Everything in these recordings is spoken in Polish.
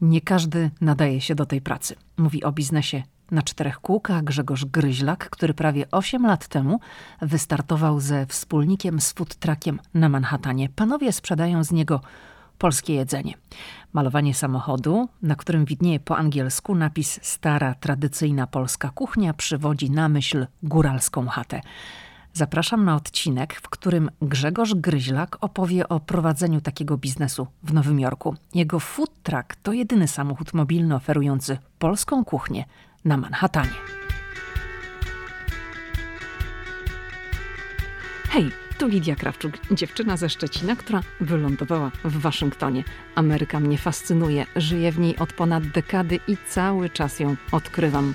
Nie każdy nadaje się do tej pracy. Mówi o biznesie na czterech kółkach Grzegorz Gryźlak, który prawie 8 lat temu wystartował ze wspólnikiem z food truckiem na Manhattanie. Panowie sprzedają z niego polskie jedzenie. Malowanie samochodu, na którym widnieje po angielsku napis Stara, tradycyjna polska kuchnia, przywodzi na myśl góralską chatę. Zapraszam na odcinek, w którym Grzegorz Gryźlak opowie o prowadzeniu takiego biznesu w Nowym Jorku. Jego food truck to jedyny samochód mobilny oferujący polską kuchnię na Manhattanie. Hej, tu Lidia Krawczuk, dziewczyna ze Szczecina, która wylądowała w Waszyngtonie. Ameryka mnie fascynuje, żyję w niej od ponad dekady i cały czas ją odkrywam.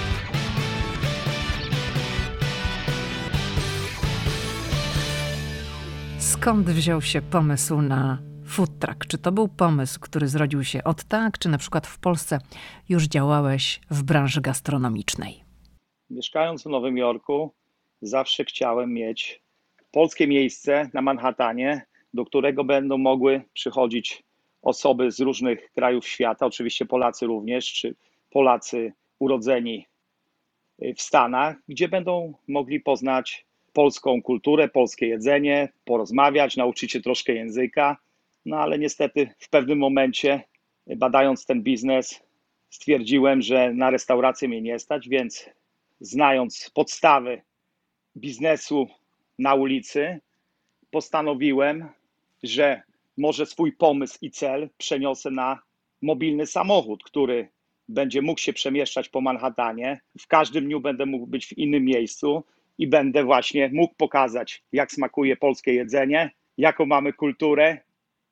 Skąd wziął się pomysł na food truck? Czy to był pomysł, który zrodził się od tak, czy na przykład w Polsce już działałeś w branży gastronomicznej? Mieszkając w Nowym Jorku, zawsze chciałem mieć polskie miejsce na Manhattanie, do którego będą mogły przychodzić osoby z różnych krajów świata, oczywiście Polacy również, czy Polacy urodzeni w Stanach, gdzie będą mogli poznać polską kulturę, polskie jedzenie, porozmawiać, nauczyć się troszkę języka. No ale niestety w pewnym momencie, badając ten biznes, stwierdziłem, że na restaurację mnie nie stać, więc znając podstawy biznesu na ulicy, postanowiłem, że może swój pomysł i cel przeniosę na mobilny samochód, który będzie mógł się przemieszczać po Manhattanie. W każdym dniu będę mógł być w innym miejscu i będę właśnie mógł pokazać, jak smakuje polskie jedzenie, jaką mamy kulturę,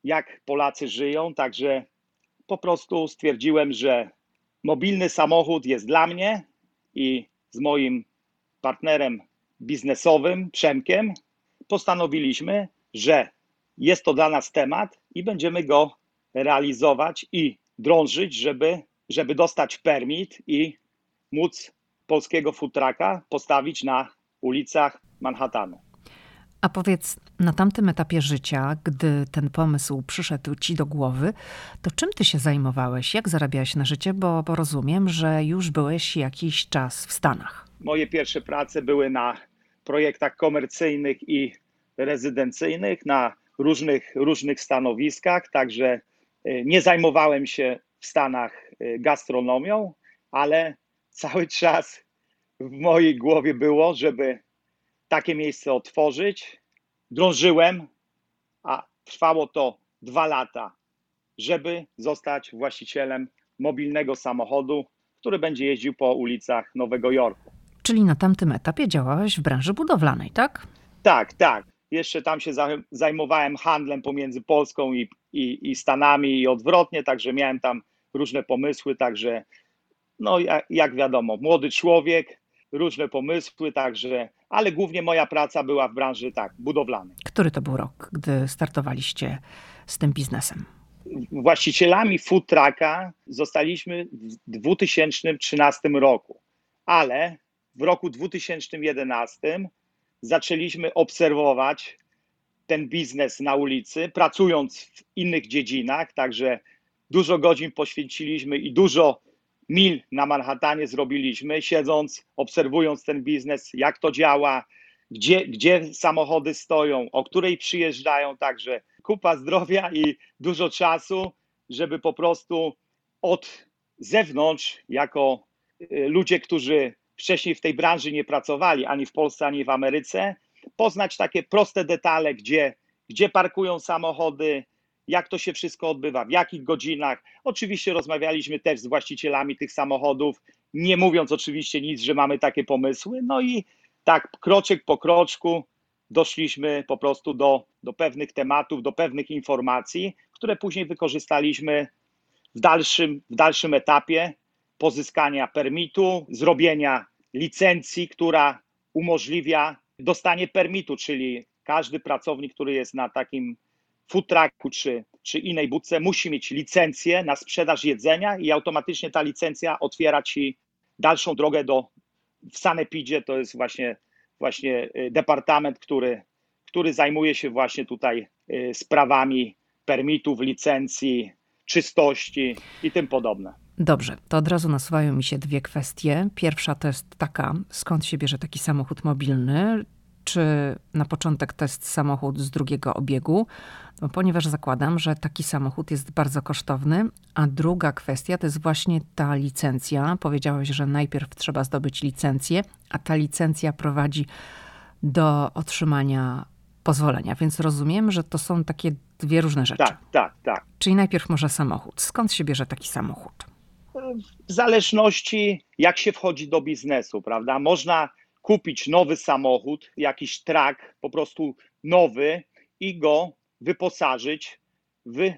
jak Polacy żyją. Także po prostu stwierdziłem, że mobilny samochód jest dla mnie i z moim partnerem biznesowym, Przemkiem, postanowiliśmy, że jest to dla nas temat i będziemy go realizować i drążyć, żeby, żeby dostać permit i móc polskiego futraka postawić na ulicach Manhattanu. A powiedz, na tamtym etapie życia, gdy ten pomysł przyszedł ci do głowy, to czym ty się zajmowałeś? Jak zarabiałeś na życie? Bo, bo rozumiem, że już byłeś jakiś czas w Stanach. Moje pierwsze prace były na projektach komercyjnych i rezydencyjnych, na różnych, różnych stanowiskach, także e, nie zajmowałem się w Stanach e, gastronomią, ale cały czas w mojej głowie było, żeby takie miejsce otworzyć. Drążyłem, a trwało to dwa lata, żeby zostać właścicielem mobilnego samochodu, który będzie jeździł po ulicach Nowego Jorku. Czyli na tamtym etapie działałeś w branży budowlanej, tak? Tak, tak. Jeszcze tam się zajmowałem handlem pomiędzy Polską i, i, i Stanami i odwrotnie, także miałem tam różne pomysły, także no jak wiadomo, młody człowiek, różne pomysły, także, ale głównie moja praca była w branży tak, budowlanej. Który to był rok, gdy startowaliście z tym biznesem? Właścicielami food trucka zostaliśmy w 2013 roku, ale w roku 2011 zaczęliśmy obserwować ten biznes na ulicy, pracując w innych dziedzinach, także dużo godzin poświęciliśmy i dużo mil na Manhattanie zrobiliśmy, siedząc, obserwując ten biznes, jak to działa, gdzie, gdzie samochody stoją, o której przyjeżdżają, także kupa zdrowia i dużo czasu, żeby po prostu od zewnątrz, jako y, ludzie, którzy wcześniej w tej branży nie pracowali, ani w Polsce, ani w Ameryce, poznać takie proste detale, gdzie, gdzie parkują samochody, jak to się wszystko odbywa, w jakich godzinach. Oczywiście rozmawialiśmy też z właścicielami tych samochodów, nie mówiąc oczywiście nic, że mamy takie pomysły. No i tak kroczek po kroczku doszliśmy po prostu do, do pewnych tematów, do pewnych informacji, które później wykorzystaliśmy w dalszym, w dalszym etapie pozyskania permitu, zrobienia licencji, która umożliwia dostanie permitu, czyli każdy pracownik, który jest na takim food trucku czy, czy innej budce, musi mieć licencję na sprzedaż jedzenia i automatycznie ta licencja otwiera ci dalszą drogę do w Sanepidzie, to jest właśnie, właśnie y, departament, który, który zajmuje się właśnie tutaj y, sprawami permitów, licencji, czystości i tym podobne. Dobrze, to od razu nasuwają mi się dwie kwestie. Pierwsza to jest taka, skąd się bierze taki samochód mobilny? Czy na początek to jest samochód z drugiego obiegu? Ponieważ zakładam, że taki samochód jest bardzo kosztowny. A druga kwestia to jest właśnie ta licencja. Powiedziałeś, że najpierw trzeba zdobyć licencję, a ta licencja prowadzi do otrzymania pozwolenia. Więc rozumiem, że to są takie dwie różne rzeczy. Tak, tak, tak. Czyli najpierw może samochód. Skąd się bierze taki samochód? W zależności, jak się wchodzi do biznesu, prawda? Można kupić nowy samochód, jakiś trak, po prostu nowy i go wyposażyć w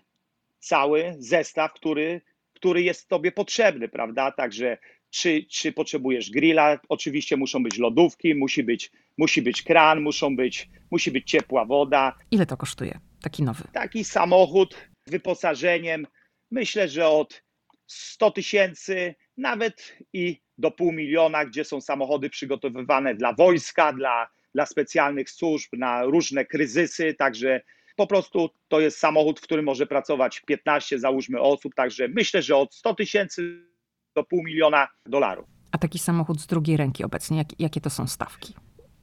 cały zestaw, który, który jest Tobie potrzebny, prawda? Także czy, czy potrzebujesz grilla, oczywiście muszą być lodówki, musi być, musi być kran, muszą być, musi być ciepła woda. Ile to kosztuje, taki nowy? Taki samochód z wyposażeniem, myślę, że od 100 tysięcy, nawet i do pół miliona, gdzie są samochody przygotowywane dla wojska, dla, dla specjalnych służb, na różne kryzysy, także po prostu to jest samochód, w którym może pracować 15, załóżmy, osób, także myślę, że od 100 tysięcy do pół miliona dolarów. A taki samochód z drugiej ręki obecnie, jak, jakie to są stawki?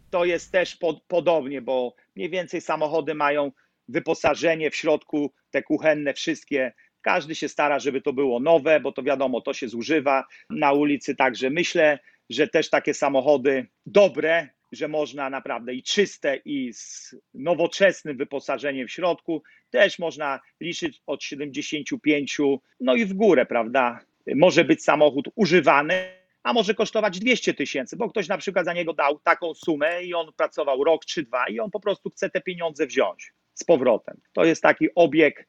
To jest też pod, podobnie, bo mniej więcej samochody mają wyposażenie w środku, te kuchenne wszystkie. Każdy się stara, żeby to było nowe, bo to wiadomo, to się zużywa na ulicy. Także myślę, że też takie samochody dobre, że można naprawdę i czyste, i z nowoczesnym wyposażeniem w środku, też można liczyć od 75, no i w górę, prawda? Może być samochód używany, a może kosztować 200 tysięcy, bo ktoś na przykład za niego dał taką sumę i on pracował rok czy dwa i on po prostu chce te pieniądze wziąć z powrotem. To jest taki obieg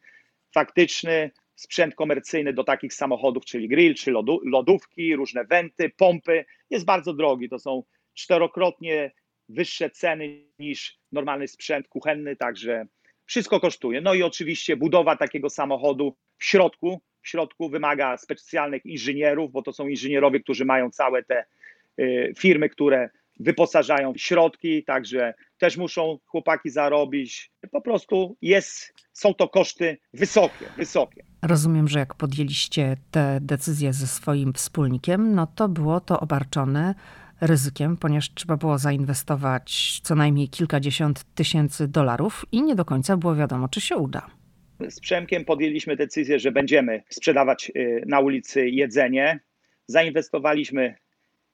faktyczny, sprzęt komercyjny do takich samochodów, czyli grill, czy lodówki, różne wenty, pompy, jest bardzo drogi. To są czterokrotnie wyższe ceny niż normalny sprzęt kuchenny, także wszystko kosztuje. No i oczywiście budowa takiego samochodu w środku, w środku wymaga specjalnych inżynierów, bo to są inżynierowie, którzy mają całe te y, firmy, które wyposażają środki, także też muszą chłopaki zarobić. Po prostu jest, są to koszty wysokie, wysokie. Rozumiem, że jak podjęliście te decyzje ze swoim wspólnikiem, no to było to obarczone ryzykiem, ponieważ trzeba było zainwestować co najmniej kilkadziesiąt tysięcy dolarów i nie do końca było wiadomo, czy się uda. Z Przemkiem podjęliśmy decyzję, że będziemy sprzedawać y, na ulicy jedzenie. Zainwestowaliśmy,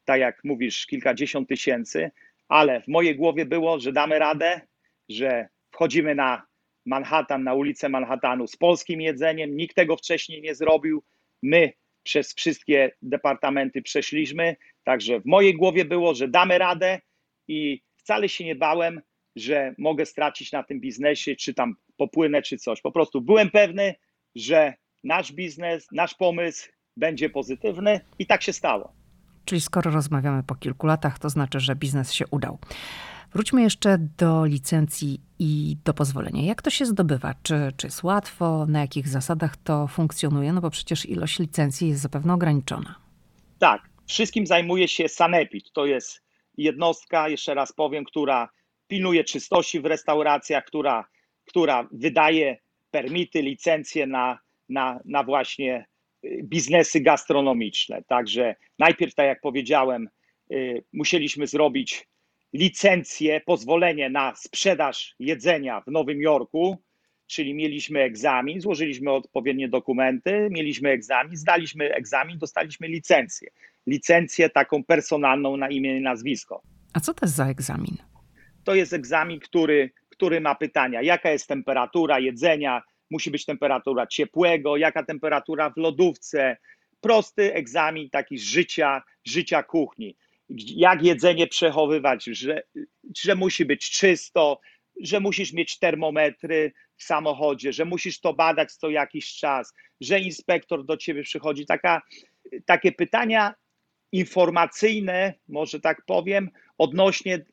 tak jak mówisz, kilkadziesiąt tysięcy, ale w mojej głowie było, że damy radę, że wchodzimy na Manhattan, na ulicę Manhattanu z polskim jedzeniem. Nikt tego wcześniej nie zrobił. My przez wszystkie departamenty przeszliśmy, także w mojej głowie było, że damy radę i wcale się nie bałem, że mogę stracić na tym biznesie, czy tam popłynę, czy coś. Po prostu byłem pewny, że nasz biznes, nasz pomysł będzie pozytywny i tak się stało. Czyli skoro rozmawiamy po kilku latach, to znaczy, że biznes się udał. Wróćmy jeszcze do licencji i do pozwolenia. Jak to się zdobywa? Czy, czy jest łatwo? Na jakich zasadach to funkcjonuje? No bo przecież ilość licencji jest zapewne ograniczona. Tak, wszystkim zajmuje się Sanepid. To jest jednostka, jeszcze raz powiem, która pilnuje czystości w restauracjach, która, która wydaje permity, licencje na, na, na właśnie biznesy gastronomiczne. Także najpierw, tak jak powiedziałem, y, musieliśmy zrobić licencję, pozwolenie na sprzedaż jedzenia w Nowym Jorku, czyli mieliśmy egzamin, złożyliśmy odpowiednie dokumenty, mieliśmy egzamin, zdaliśmy egzamin, dostaliśmy licencję. Licencję taką personalną na imię i nazwisko. A co to jest za egzamin? To jest egzamin, który, który ma pytania, jaka jest temperatura jedzenia, musi być temperatura ciepłego, jaka temperatura w lodówce. Prosty egzamin taki życia, życia kuchni jak jedzenie przechowywać, że, że musi być czysto, że musisz mieć termometry w samochodzie, że musisz to badać co jakiś czas, że inspektor do ciebie przychodzi. Taka, takie pytania informacyjne, może tak powiem, odnośnie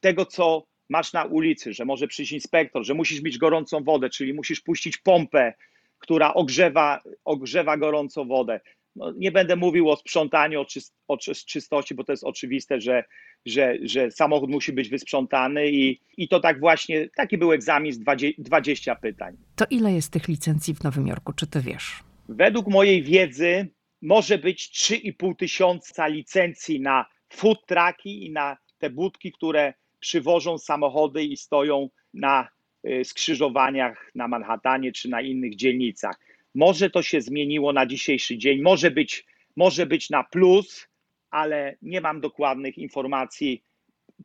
tego, co masz na ulicy, że może przyjść inspektor, że musisz mieć gorącą wodę, czyli musisz puścić pompę, która ogrzewa, ogrzewa gorącą wodę. No, nie będę mówił o sprzątaniu, o, czyst, o czystości, bo to jest oczywiste, że, że, że samochód musi być wysprzątany i, i to tak właśnie, taki był egzamin z 20, 20 pytań. To ile jest tych licencji w Nowym Jorku, czy ty wiesz? Według mojej wiedzy może być 3,5 tysiąca licencji na food trucki i na te budki, które przywożą samochody i stoją na y, skrzyżowaniach na Manhattanie czy na innych dzielnicach. Może to się zmieniło na dzisiejszy dzień, może być, może być na plus, ale nie mam dokładnych informacji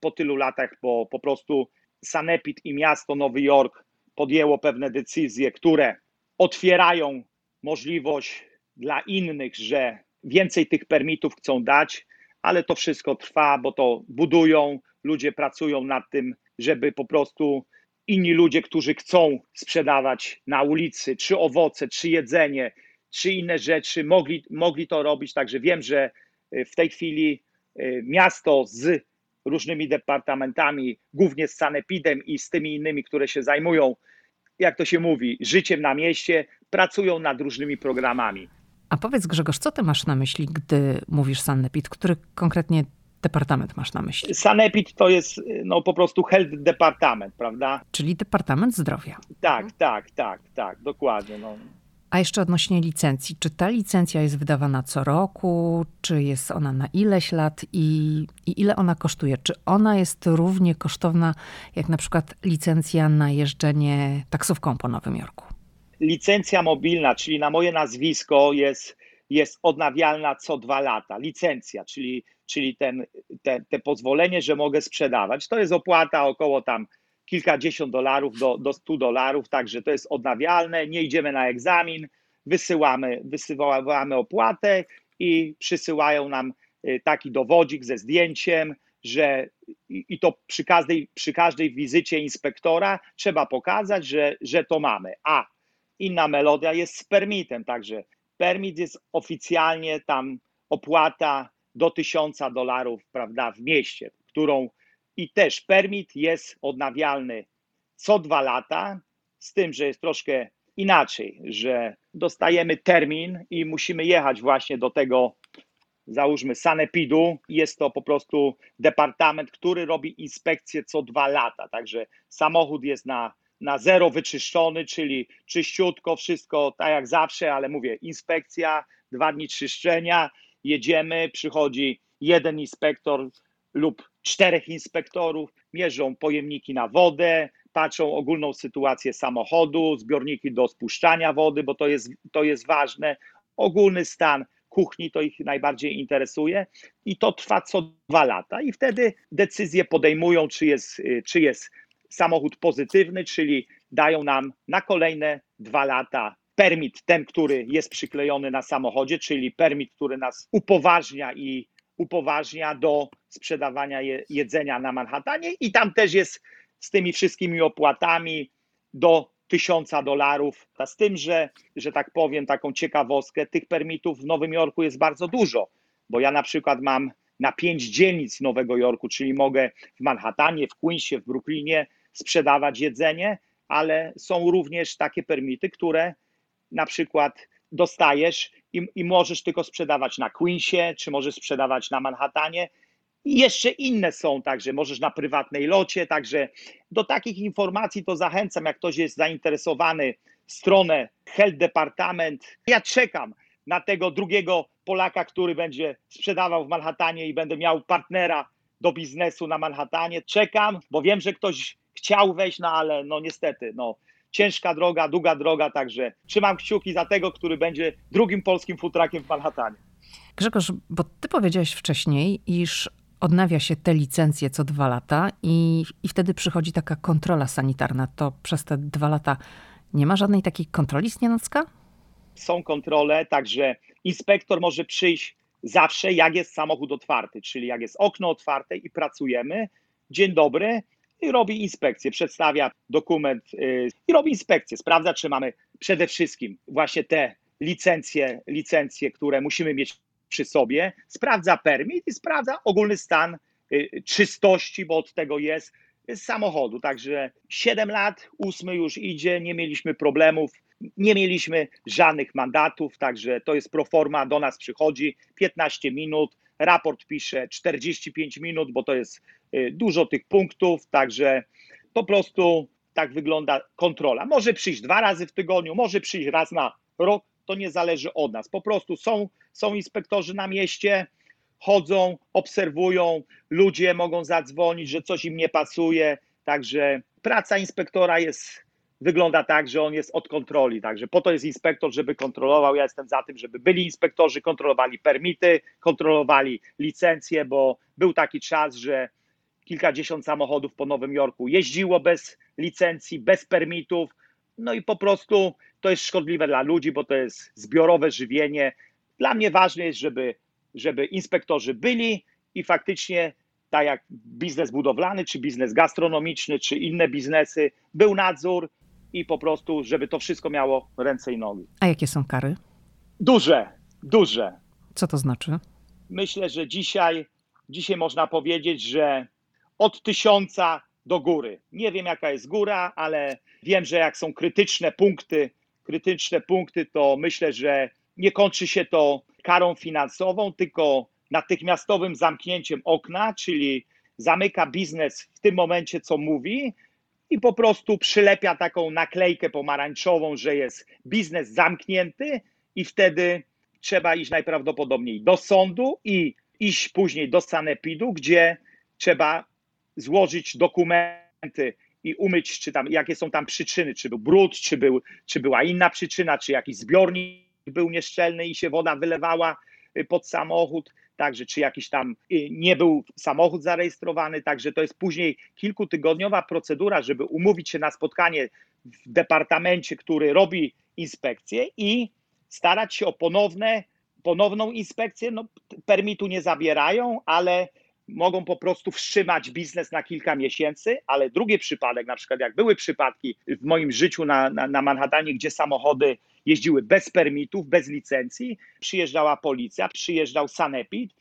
po tylu latach, bo po prostu Sanepid i miasto Nowy Jork podjęło pewne decyzje, które otwierają możliwość dla innych, że więcej tych permitów chcą dać, ale to wszystko trwa, bo to budują, ludzie pracują nad tym, żeby po prostu inni ludzie, którzy chcą sprzedawać na ulicy, czy owoce, czy jedzenie, czy inne rzeczy, mogli, mogli to robić. Także wiem, że y, w tej chwili y, miasto z różnymi departamentami, głównie z Sanepidem i z tymi innymi, które się zajmują, jak to się mówi, życiem na mieście, pracują nad różnymi programami. A powiedz Grzegorz, co ty masz na myśli, gdy mówisz Sanepid? Który konkretnie departament masz na myśli? Sanepid to jest no, po prostu health departament, prawda? Czyli Departament Zdrowia. Tak, tak, tak, tak, dokładnie. No. A jeszcze odnośnie licencji. Czy ta licencja jest wydawana co roku? Czy jest ona na ileś lat i, i, ile ona kosztuje? Czy ona jest równie kosztowna jak na przykład licencja na jeżdżenie taksówką po Nowym Jorku? Licencja mobilna, czyli na moje nazwisko jest, jest odnawialna co dwa lata. Licencja, czyli czyli ten, te, te pozwolenie, że mogę sprzedawać. To jest opłata około tam kilkadziesiąt dolarów do, do 100 dolarów, także to jest odnawialne, nie idziemy na egzamin, wysyłamy, wysyłamy opłatę i przysyłają nam y, taki dowodzik ze zdjęciem, że i to przy każdej, przy każdej wizycie inspektora trzeba pokazać, że, że to mamy. A inna melodia jest z permitem, także permit jest oficjalnie tam opłata do tysiąca dolarów, prawda, w mieście, którą i też permit jest odnawialny co dwa lata, z tym, że jest troszkę inaczej, że dostajemy termin i musimy jechać właśnie do tego, załóżmy, sanepidu. Jest to po prostu departament, który robi inspekcję co dwa lata. Także samochód jest na, na zero wyczyszczony, czyli czyściutko, wszystko tak jak zawsze, ale mówię, inspekcja, dwa dni czyszczenia jedziemy, przychodzi jeden inspektor lub czterech inspektorów, mierzą pojemniki na wodę, patrzą ogólną sytuację samochodu, zbiorniki do spuszczania wody, bo to jest, to jest ważne, ogólny stan kuchni to ich najbardziej interesuje i to trwa co dwa lata i wtedy decyzję podejmują, czy jest, czy jest samochód pozytywny, czyli dają nam na kolejne dwa lata permit, ten, który jest przyklejony na samochodzie, czyli permit, który nas upoważnia i upoważnia do sprzedawania je, jedzenia na Manhattanie i tam też jest z tymi wszystkimi opłatami do tysiąca dolarów. Z tym, że, że tak powiem, taką ciekawostkę, tych permitów w Nowym Jorku jest bardzo dużo, bo ja na przykład mam na pięć dzielnic Nowego Jorku, czyli mogę w Manhattanie, w Queensie, w Brooklynie sprzedawać jedzenie, ale są również takie permity, które na przykład dostajesz i, i możesz tylko sprzedawać na Queensie, czy możesz sprzedawać na Manhattanie. I jeszcze inne są, także możesz na prywatnej locie, także do takich informacji to zachęcam, jak ktoś jest zainteresowany, stronę Health Department. Ja czekam na tego drugiego Polaka, który będzie sprzedawał w Manhattanie i będę miał partnera do biznesu na Manhattanie. Czekam, bo wiem, że ktoś chciał wejść, no ale no niestety, no ciężka droga, długa droga, także trzymam kciuki za tego, który będzie drugim polskim futrakiem w Manhattanie. Grzegorz, bo ty powiedziałeś wcześniej, iż odnawia się te licencje co dwa lata i, i wtedy przychodzi taka kontrola sanitarna. To przez te dwa lata nie ma żadnej takiej kontroli z nienacka? Są kontrole, także inspektor może przyjść zawsze, jak jest samochód otwarty, czyli jak jest okno otwarte i pracujemy. Dzień dobry, i robi inspekcję, przedstawia dokument y, i robi inspekcję, sprawdza, czy mamy przede wszystkim właśnie te licencje, licencje, które musimy mieć przy sobie, sprawdza permit i sprawdza ogólny stan y, czystości, bo od tego jest, z samochodu. Także 7 lat, 8 już idzie, nie mieliśmy problemów, nie mieliśmy żadnych mandatów, także to jest proforma, do nas przychodzi 15 minut, raport pisze 45 minut, bo to jest y, dużo tych punktów, także po prostu tak wygląda kontrola. Może przyjść dwa razy w tygodniu, może przyjść raz na rok, to nie zależy od nas. Po prostu są, są inspektorzy na mieście, chodzą, obserwują, ludzie mogą zadzwonić, że coś im nie pasuje. Także praca inspektora jest, wygląda tak, że on jest od kontroli. Także po to jest inspektor, żeby kontrolował. Ja jestem za tym, żeby byli inspektorzy, kontrolowali permity, kontrolowali licencje, bo był taki czas, że kilkadziesiąt samochodów po Nowym Jorku jeździło bez licencji, bez permitów. No i po prostu to jest szkodliwe dla ludzi, bo to jest zbiorowe żywienie. Dla mnie ważne jest, żeby, żeby inspektorzy byli i faktycznie, tak jak biznes budowlany, czy biznes gastronomiczny, czy inne biznesy, był nadzór i po prostu, żeby to wszystko miało ręce i nogi. A jakie są kary? Duże, duże. Co to znaczy? Myślę, że dzisiaj, dzisiaj można powiedzieć, że od tysiąca do góry. Nie wiem, jaka jest góra, ale wiem, że jak są krytyczne punkty, krytyczne punkty, to myślę, że nie kończy się to karą finansową, tylko natychmiastowym zamknięciem okna, czyli zamyka biznes w tym momencie, co mówi, i po prostu przylepia taką naklejkę pomarańczową, że jest biznes zamknięty, i wtedy trzeba iść najprawdopodobniej do sądu i iść później do sanepidu, gdzie trzeba złożyć dokumenty i umyć, czy tam, jakie są tam przyczyny, czy był brud, czy, był, czy była inna przyczyna, czy jakiś zbiornik był nieszczelny i się woda wylewała pod samochód, także czy jakiś tam y, nie był samochód zarejestrowany, także to jest później kilkutygodniowa procedura, żeby umówić się na spotkanie w departamencie, który robi inspekcję i starać się o ponowne, ponowną inspekcję. No, permitu nie zabierają, ale mogą po prostu wstrzymać biznes na kilka miesięcy, ale drugi przypadek, na przykład jak były przypadki w moim życiu na, na, na Manhattanie, gdzie samochody jeździły bez permitów, bez licencji, przyjeżdżała policja, przyjeżdżał sanepid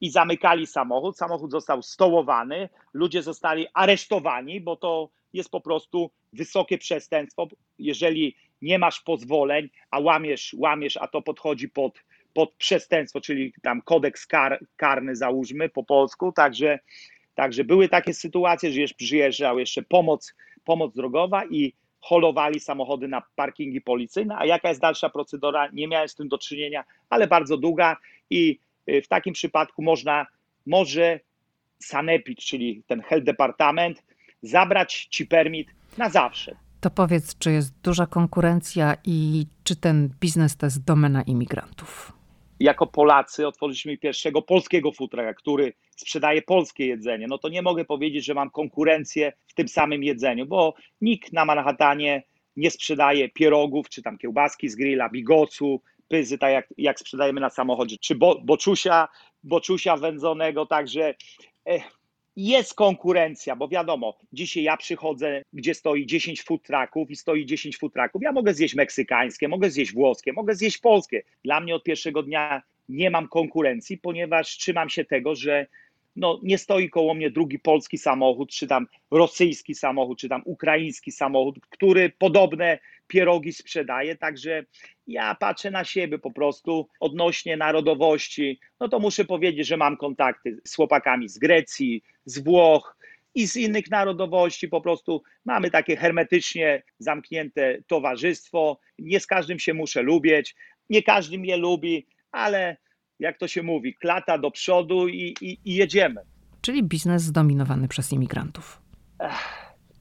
i zamykali samochód, samochód został stołowany, ludzie zostali aresztowani, bo to jest po prostu wysokie przestępstwo, jeżeli nie masz pozwoleń, a łamiesz, łamiesz, a to podchodzi pod pod przestępstwo, czyli tam kodeks kar, karny załóżmy po polsku, także, także były takie sytuacje, że przyjeżdżał jeszcze pomoc, pomoc drogowa i holowali samochody na parkingi policyjne, a jaka jest dalsza procedura, nie miałem z tym do czynienia, ale bardzo długa i y, w takim przypadku można, może sanepid, czyli ten health departament, zabrać ci permit na zawsze. To powiedz, czy jest duża konkurencja i czy ten biznes to jest domena imigrantów? Jako Polacy otworzyliśmy pierwszego polskiego futra, który sprzedaje polskie jedzenie, no to nie mogę powiedzieć, że mam konkurencję w tym samym jedzeniu, bo nikt na Manhattanie nie sprzedaje pierogów, czy tam kiełbaski z grilla, bigocu, pyzy, tak jak, jak sprzedajemy na samochodzie, czy bo, boczusia, boczusia wędzonego, także eh, jest konkurencja, bo wiadomo, dzisiaj ja przychodzę, gdzie stoi 10 food trucków i stoi 10 food trucków. Ja mogę zjeść meksykańskie, mogę zjeść włoskie, mogę zjeść polskie. Dla mnie od pierwszego dnia nie mam konkurencji, ponieważ trzymam się tego, że no, nie stoi koło mnie drugi polski samochód, czy tam rosyjski samochód, czy tam ukraiński samochód, który podobne pierogi sprzedaje. Także ja patrzę na siebie po prostu odnośnie narodowości. No to muszę powiedzieć, że mam kontakty z chłopakami z Grecji, z Włoch i z innych narodowości. Po prostu mamy takie hermetycznie zamknięte towarzystwo. Nie z każdym się muszę lubić, nie każdy mnie lubi, ale jak to się mówi, klata do przodu i, i, i jedziemy. Czyli biznes zdominowany przez imigrantów.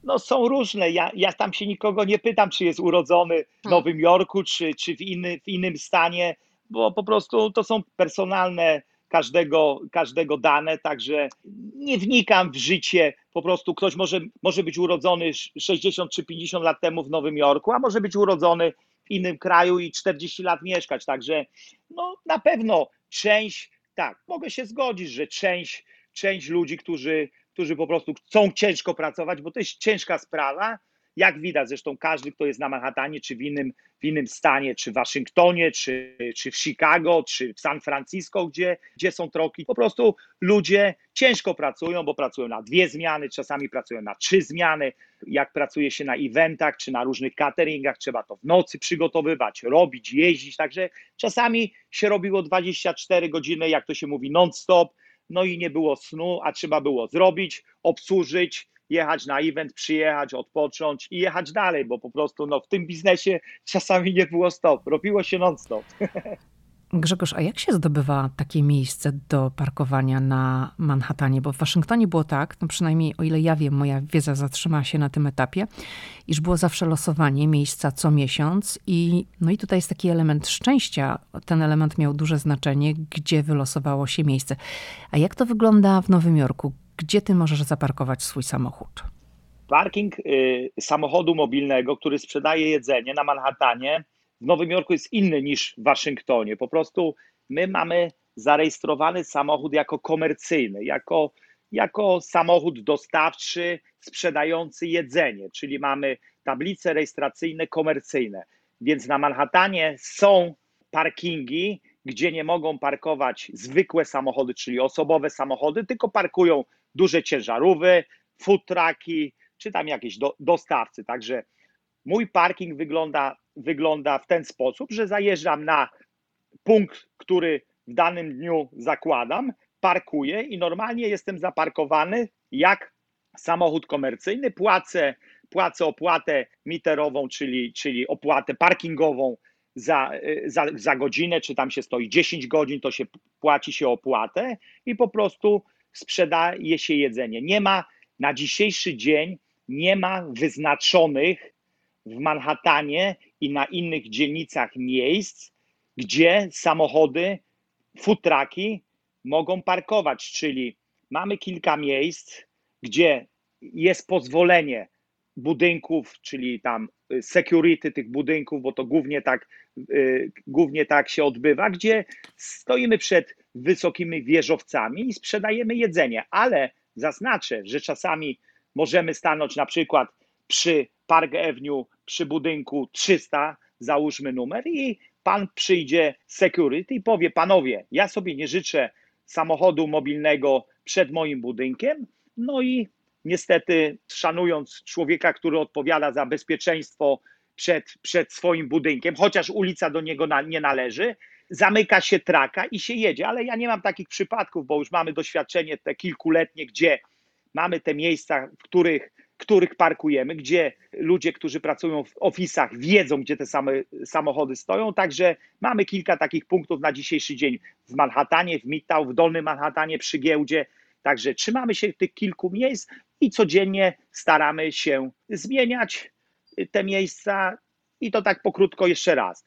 No są różne. Ja, ja tam się nikogo nie pytam, czy jest urodzony w hmm. Nowym Jorku, czy, czy w, inny, w innym stanie, bo po prostu to są personalne każdego, każdego dane, także nie wnikam w życie. Po prostu ktoś może, może być urodzony 60 czy 50 lat temu w Nowym Jorku, a może być urodzony w innym kraju i 40 lat mieszkać. Także no, na pewno część, tak, mogę się zgodzić, że część, część ludzi, którzy, którzy po prostu chcą ciężko pracować, bo to jest ciężka sprawa, jak widać, zresztą każdy, kto jest na Manhattanie, czy w innym, w innym stanie, czy w Waszyngtonie, czy, czy w Chicago, czy w San Francisco, gdzie, gdzie są troki, po prostu ludzie ciężko pracują, bo pracują na dwie zmiany, czasami pracują na trzy zmiany. Jak pracuje się na eventach, czy na różnych cateringach, trzeba to w nocy przygotowywać, robić, jeździć, także czasami się robiło 24 godziny, jak to się mówi, non-stop, no i nie było snu, a trzeba było zrobić, obsłużyć, jechać na event, przyjechać, odpocząć i jechać dalej, bo po prostu no, w tym biznesie czasami nie było stop, robiło się non-stop. Grzegorz, a jak się zdobywa takie miejsce do parkowania na Manhattanie? Bo w Waszyngtonie było tak, no przynajmniej o ile ja wiem, moja wiedza zatrzymała się na tym etapie, iż było zawsze losowanie miejsca co miesiąc i no i tutaj jest taki element szczęścia. Ten element miał duże znaczenie, gdzie wylosowało się miejsce. A jak to wygląda w Nowym Jorku? Gdzie ty możesz zaparkować swój samochód? Parking y, samochodu mobilnego, który sprzedaje jedzenie na Manhattanie, w Nowym Jorku jest inny niż w Waszyngtonie. Po prostu my mamy zarejestrowany samochód jako komercyjny, jako, jako samochód dostawczy sprzedający jedzenie, czyli mamy tablice rejestracyjne komercyjne. Więc na Manhattanie są parkingi, gdzie nie mogą parkować zwykłe samochody, czyli osobowe samochody, tylko parkują duże ciężarówki, food czy tam jakieś do, dostawcy. Także mój parking wygląda, wygląda w ten sposób, że zajeżdżam na punkt, który w danym dniu zakładam, parkuję i normalnie jestem zaparkowany jak samochód komercyjny, płacę, płacę opłatę miterową, czyli, czyli opłatę parkingową za, za, za godzinę, czy tam się stoi 10 godzin, to się płaci się opłatę i po prostu sprzedaje się jedzenie. Nie ma na dzisiejszy dzień nie ma wyznaczonych w Manhattanie i na innych dzielnicach miejsc, gdzie samochody, futraki mogą parkować, czyli mamy kilka miejsc, gdzie jest pozwolenie budynków, czyli tam y, security tych budynków, bo to głównie tak, y, głównie tak się odbywa, gdzie stoimy przed wysokimi wieżowcami i sprzedajemy jedzenie, ale zaznaczę, że czasami możemy stanąć na przykład przy Park Avenue, przy budynku 300, załóżmy numer i pan przyjdzie security i powie, panowie, ja sobie nie życzę samochodu mobilnego przed moim budynkiem, no i niestety szanując człowieka, który odpowiada za bezpieczeństwo przed, przed swoim budynkiem, chociaż ulica do niego na, nie należy, zamyka się traka i się jedzie. Ale ja nie mam takich przypadków, bo już mamy doświadczenie te kilkuletnie, gdzie mamy te miejsca, w których, których parkujemy, gdzie ludzie, którzy pracują w ofisach, wiedzą, gdzie te same samochody stoją. Także mamy kilka takich punktów na dzisiejszy dzień w Manhattanie, w Midtown, w Dolnym Manhattanie przy giełdzie. Także trzymamy się tych kilku miejsc i codziennie staramy się zmieniać te miejsca i to tak pokrótko jeszcze raz.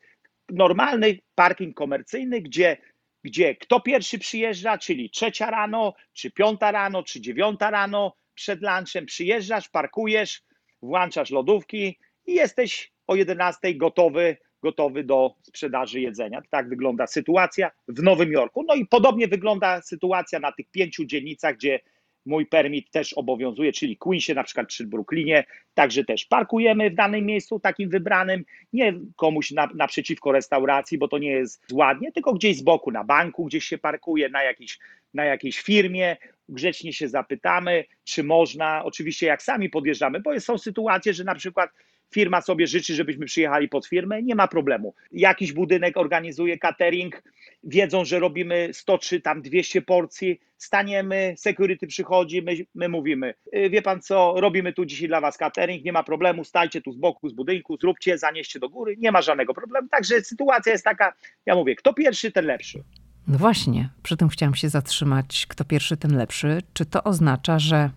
Normalny parking komercyjny, gdzie, gdzie kto pierwszy przyjeżdża, czyli trzecia rano, czy piąta rano, czy dziewiąta rano, przed lunchem przyjeżdżasz, parkujesz, włączasz lodówki i jesteś o 11 gotowy, gotowy do sprzedaży jedzenia. Tak wygląda sytuacja w Nowym Jorku. No i podobnie wygląda sytuacja na tych pięciu dzielnicach, gdzie mój permit też obowiązuje, czyli Queensie na przykład czy Brooklynie, także też parkujemy w danym miejscu takim wybranym, nie komuś na, naprzeciwko restauracji, bo to nie jest ładnie, tylko gdzieś z boku, na banku gdzieś się parkuje, na jakiejś, na jakiejś firmie, grzecznie się zapytamy, czy można, oczywiście jak sami podjeżdżamy, bo są sytuacje, że na przykład firma sobie życzy, żebyśmy przyjechali pod firmę, nie ma problemu. Jakiś budynek organizuje catering, wiedzą, że robimy 100 czy tam 200 porcji, staniemy, security przychodzi, my, my mówimy, y, wie pan co, robimy tu dzisiaj dla was catering, nie ma problemu, stajcie tu z boku, z budynku, zróbcie, zanieście do góry, nie ma żadnego problemu. Także sytuacja jest taka, ja mówię, kto pierwszy, ten lepszy. No właśnie, przy tym chciałam się zatrzymać, kto pierwszy, ten lepszy. Czy to oznacza, że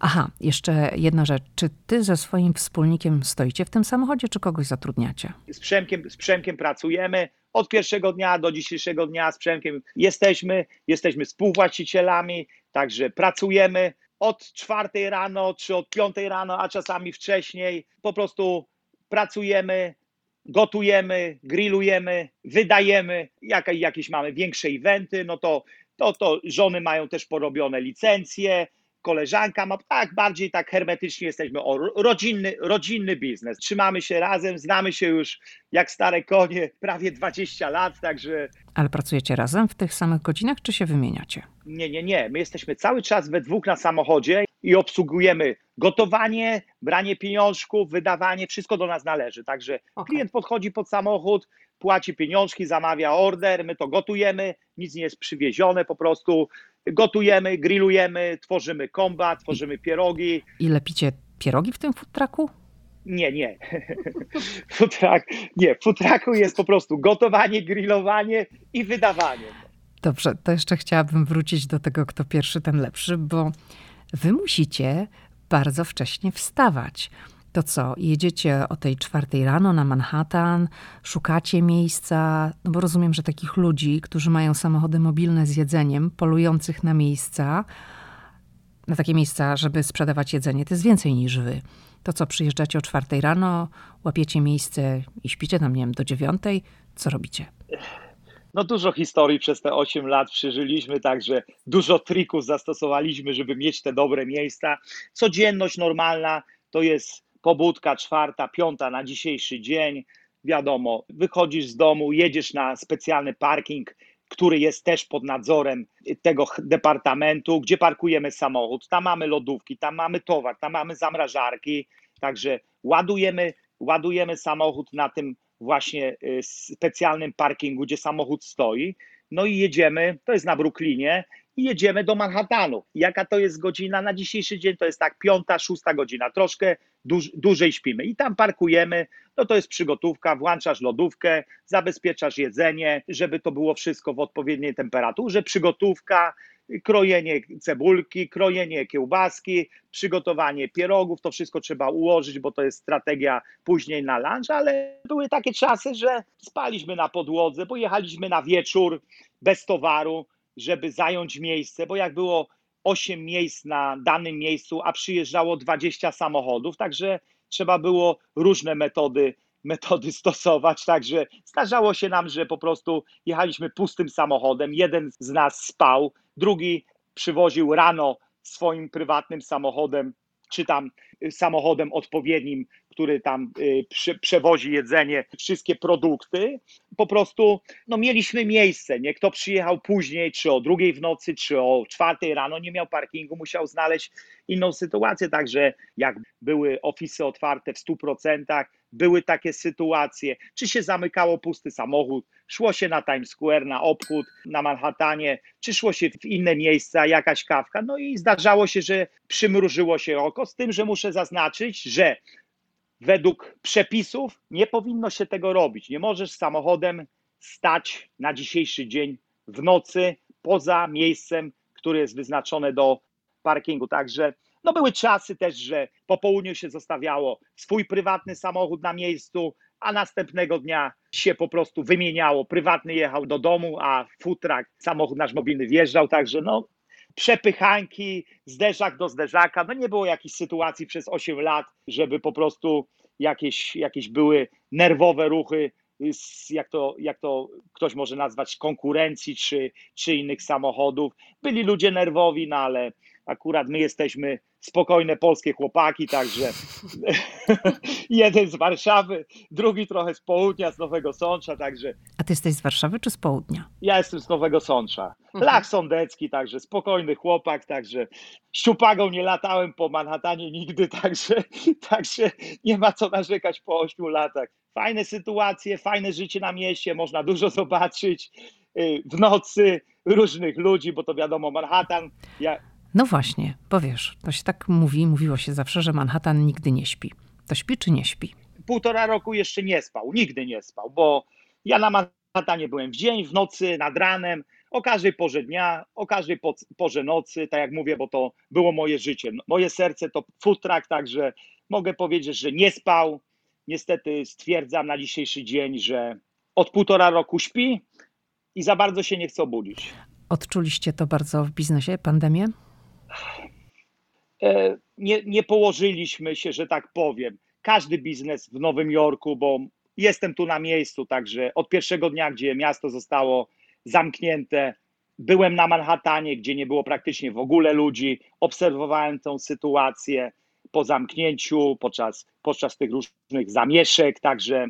Aha, jeszcze jedna rzecz. Czy ty ze swoim wspólnikiem stoicie w tym samochodzie, czy kogoś zatrudniacie? Z Przemkiem, z Przemkiem pracujemy. Od pierwszego dnia do dzisiejszego dnia z Przemkiem jesteśmy, jesteśmy współwłaścicielami, także pracujemy od czwartej rano, czy od piątej rano, a czasami wcześniej. Po prostu pracujemy, gotujemy, grillujemy, wydajemy, jak, jakieś mamy większe eventy, no to, to, to żony mają też porobione licencje, koleżanka ma, tak, bardziej tak hermetycznie jesteśmy, o, rodzinny, rodzinny biznes. Trzymamy się razem, znamy się już jak stare konie, prawie 20 lat, także... Ale pracujecie razem w tych samych godzinach, czy się wymieniacie? Nie, nie, nie. My jesteśmy cały czas we dwóch na samochodzie i obsługujemy gotowanie, branie pieniążków, wydawanie, wszystko do nas należy. Także okay. klient podchodzi pod samochód, płaci pieniążki, zamawia order, my to gotujemy, nic nie jest przywiezione, po prostu gotujemy, grillujemy, tworzymy komba, tworzymy pierogi. I lepicie pierogi w tym food trucku? Nie, nie. Futrak, nie, w futraku jest po prostu gotowanie, grillowanie i wydawanie. Dobrze, to jeszcze chciałabym wrócić do tego, kto pierwszy, ten lepszy, bo wy musicie bardzo wcześnie wstawać. To co, jedziecie o tej czwartej rano na Manhattan, szukacie miejsca, no bo rozumiem, że takich ludzi, którzy mają samochody mobilne z jedzeniem, polujących na miejsca, na takie miejsca, żeby sprzedawać jedzenie, to jest więcej niż wy. To co, przyjeżdżacie o czwartej rano, łapiecie miejsce i śpicie tam, nie wiem, do dziewiątej, co robicie? No dużo historii przez te 8 lat przeżyliśmy, także dużo trików zastosowaliśmy, żeby mieć te dobre miejsca. Codzienność normalna to jest pobudka czwarta, piąta na dzisiejszy dzień. Wiadomo, wychodzisz z domu, jedziesz na specjalny parking, który jest też pod nadzorem tego departamentu, gdzie parkujemy samochód. Tam mamy lodówki, tam mamy towar, tam mamy zamrażarki. Także ładujemy, ładujemy samochód na tym właśnie y, specjalnym parkingu, gdzie samochód stoi. No i jedziemy, to jest na Brooklynie, i jedziemy do Manhattanu. Jaka to jest godzina na dzisiejszy dzień? To jest tak piąta, szósta godzina, troszkę dłuż, dłużej śpimy i tam parkujemy. No to jest przygotówka, włączasz lodówkę, zabezpieczasz jedzenie, żeby to było wszystko w odpowiedniej temperaturze, przygotówka, krojenie cebulki, krojenie kiełbaski, przygotowanie pierogów, to wszystko trzeba ułożyć, bo to jest strategia później na lunch, ale były takie czasy, że spaliśmy na podłodze, bo jechaliśmy na wieczór bez towaru, żeby zająć miejsce, bo jak było 8 miejsc na danym miejscu, a przyjeżdżało 20 samochodów, także trzeba było różne metody metody stosować, także zdarzało się nam, że po prostu jechaliśmy pustym samochodem, jeden z nas spał, drugi przywoził rano swoim prywatnym samochodem, czy tam samochodem odpowiednim, który tam y, prze, przewozi jedzenie, wszystkie produkty. Po prostu no, mieliśmy miejsce. Nie kto przyjechał później, czy o drugiej w nocy, czy o czwartej rano, nie miał parkingu, musiał znaleźć inną sytuację. Także jak były ofisy otwarte w 100%, były takie sytuacje, czy się zamykało pusty samochód, szło się na Times Square, na obchód, na Manhattanie, czy szło się w inne miejsca, jakaś kawka. No i zdarzało się, że przymrużyło się oko, z tym, że muszę zaznaczyć, że według przepisów nie powinno się tego robić. Nie możesz samochodem stać na dzisiejszy dzień w nocy poza miejscem, które jest wyznaczone do parkingu. Także no były czasy też, że po południu się zostawiało swój prywatny samochód na miejscu, a następnego dnia się po prostu wymieniało. Prywatny jechał do domu, a futrak, samochód nasz mobilny wjeżdżał, także no przepychanki, zderzak do zderzaka. No nie było jakichś sytuacji przez 8 lat, żeby po prostu jakieś, jakieś były nerwowe ruchy, jak to, jak to ktoś może nazwać, konkurencji czy, czy innych samochodów. Byli ludzie nerwowi, no ale akurat my jesteśmy spokojne polskie chłopaki, także jeden z Warszawy, drugi trochę z południa, z Nowego Sącza, także... A ty jesteś z Warszawy czy z południa? Ja jestem z Nowego Sącza. Mhm. Lach Sądecki, także spokojny chłopak, także szczupagą nie latałem po Manhattanie nigdy, także, także nie ma co narzekać po ośmiu latach. Fajne sytuacje, fajne życie na mieście, można dużo zobaczyć y, w nocy różnych ludzi, bo to wiadomo, Manhattan... Ja, no właśnie, bo wiesz, to się tak mówi, mówiło się zawsze, że Manhattan nigdy nie śpi. To śpi czy nie śpi? Półtora roku jeszcze nie spał, nigdy nie spał, bo ja na Manhattanie byłem w dzień, w nocy, nad ranem, o każdej porze dnia, o każdej porze nocy, tak jak mówię, bo to było moje życie. Moje serce to food truck, także mogę powiedzieć, że nie spał. Niestety stwierdzam na dzisiejszy dzień, że od półtora roku śpi i za bardzo się nie chce obudzić. Odczuliście to bardzo w biznesie, pandemię? E, nie, nie położyliśmy się, że tak powiem. Każdy biznes w Nowym Jorku, bo jestem tu na miejscu, także od pierwszego dnia, gdzie miasto zostało zamknięte, byłem na Manhattanie, gdzie nie było praktycznie w ogóle ludzi, obserwowałem tę sytuację po zamknięciu, podczas, podczas tych różnych zamieszek, także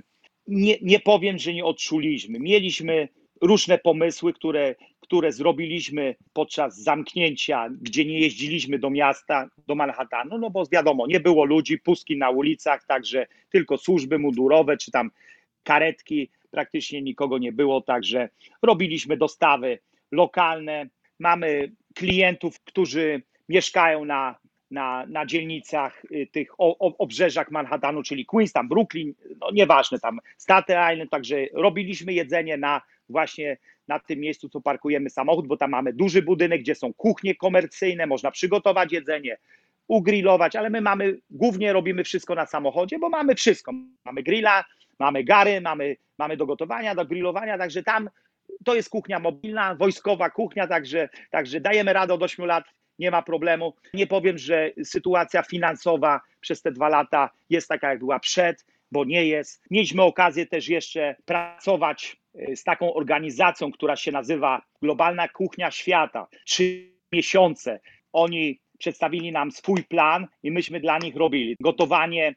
nie, nie powiem, że nie odczuliśmy. Mieliśmy różne pomysły, które, które zrobiliśmy podczas zamknięcia, gdzie nie jeździliśmy do miasta, do Manhattanu, no bo wiadomo, nie było ludzi, pustki na ulicach, także tylko służby mundurowe czy tam karetki, praktycznie nikogo nie było, także robiliśmy dostawy lokalne. Mamy klientów, którzy mieszkają na, na, na dzielnicach y, tych o, o, obrzeżach Manhattanu, czyli Queens, tam Brooklyn, no nieważne, tam Staten Island, także robiliśmy jedzenie na właśnie na tym miejscu, co parkujemy samochód, bo tam mamy duży budynek, gdzie są kuchnie komercyjne, można przygotować jedzenie, ugrillować, ale my mamy, głównie robimy wszystko na samochodzie, bo mamy wszystko. Mamy grilla, mamy gary, mamy, mamy do gotowania, do grillowania, także tam to jest kuchnia mobilna, wojskowa kuchnia, także, także dajemy radę od 8 lat, nie ma problemu. Nie powiem, że sytuacja finansowa przez te dwa lata jest taka, jak była przed, bo nie jest. Mieliśmy okazję też jeszcze pracować z taką organizacją, która się nazywa Globalna Kuchnia Świata. Trzy miesiące oni przedstawili nam swój plan i myśmy dla nich robili gotowanie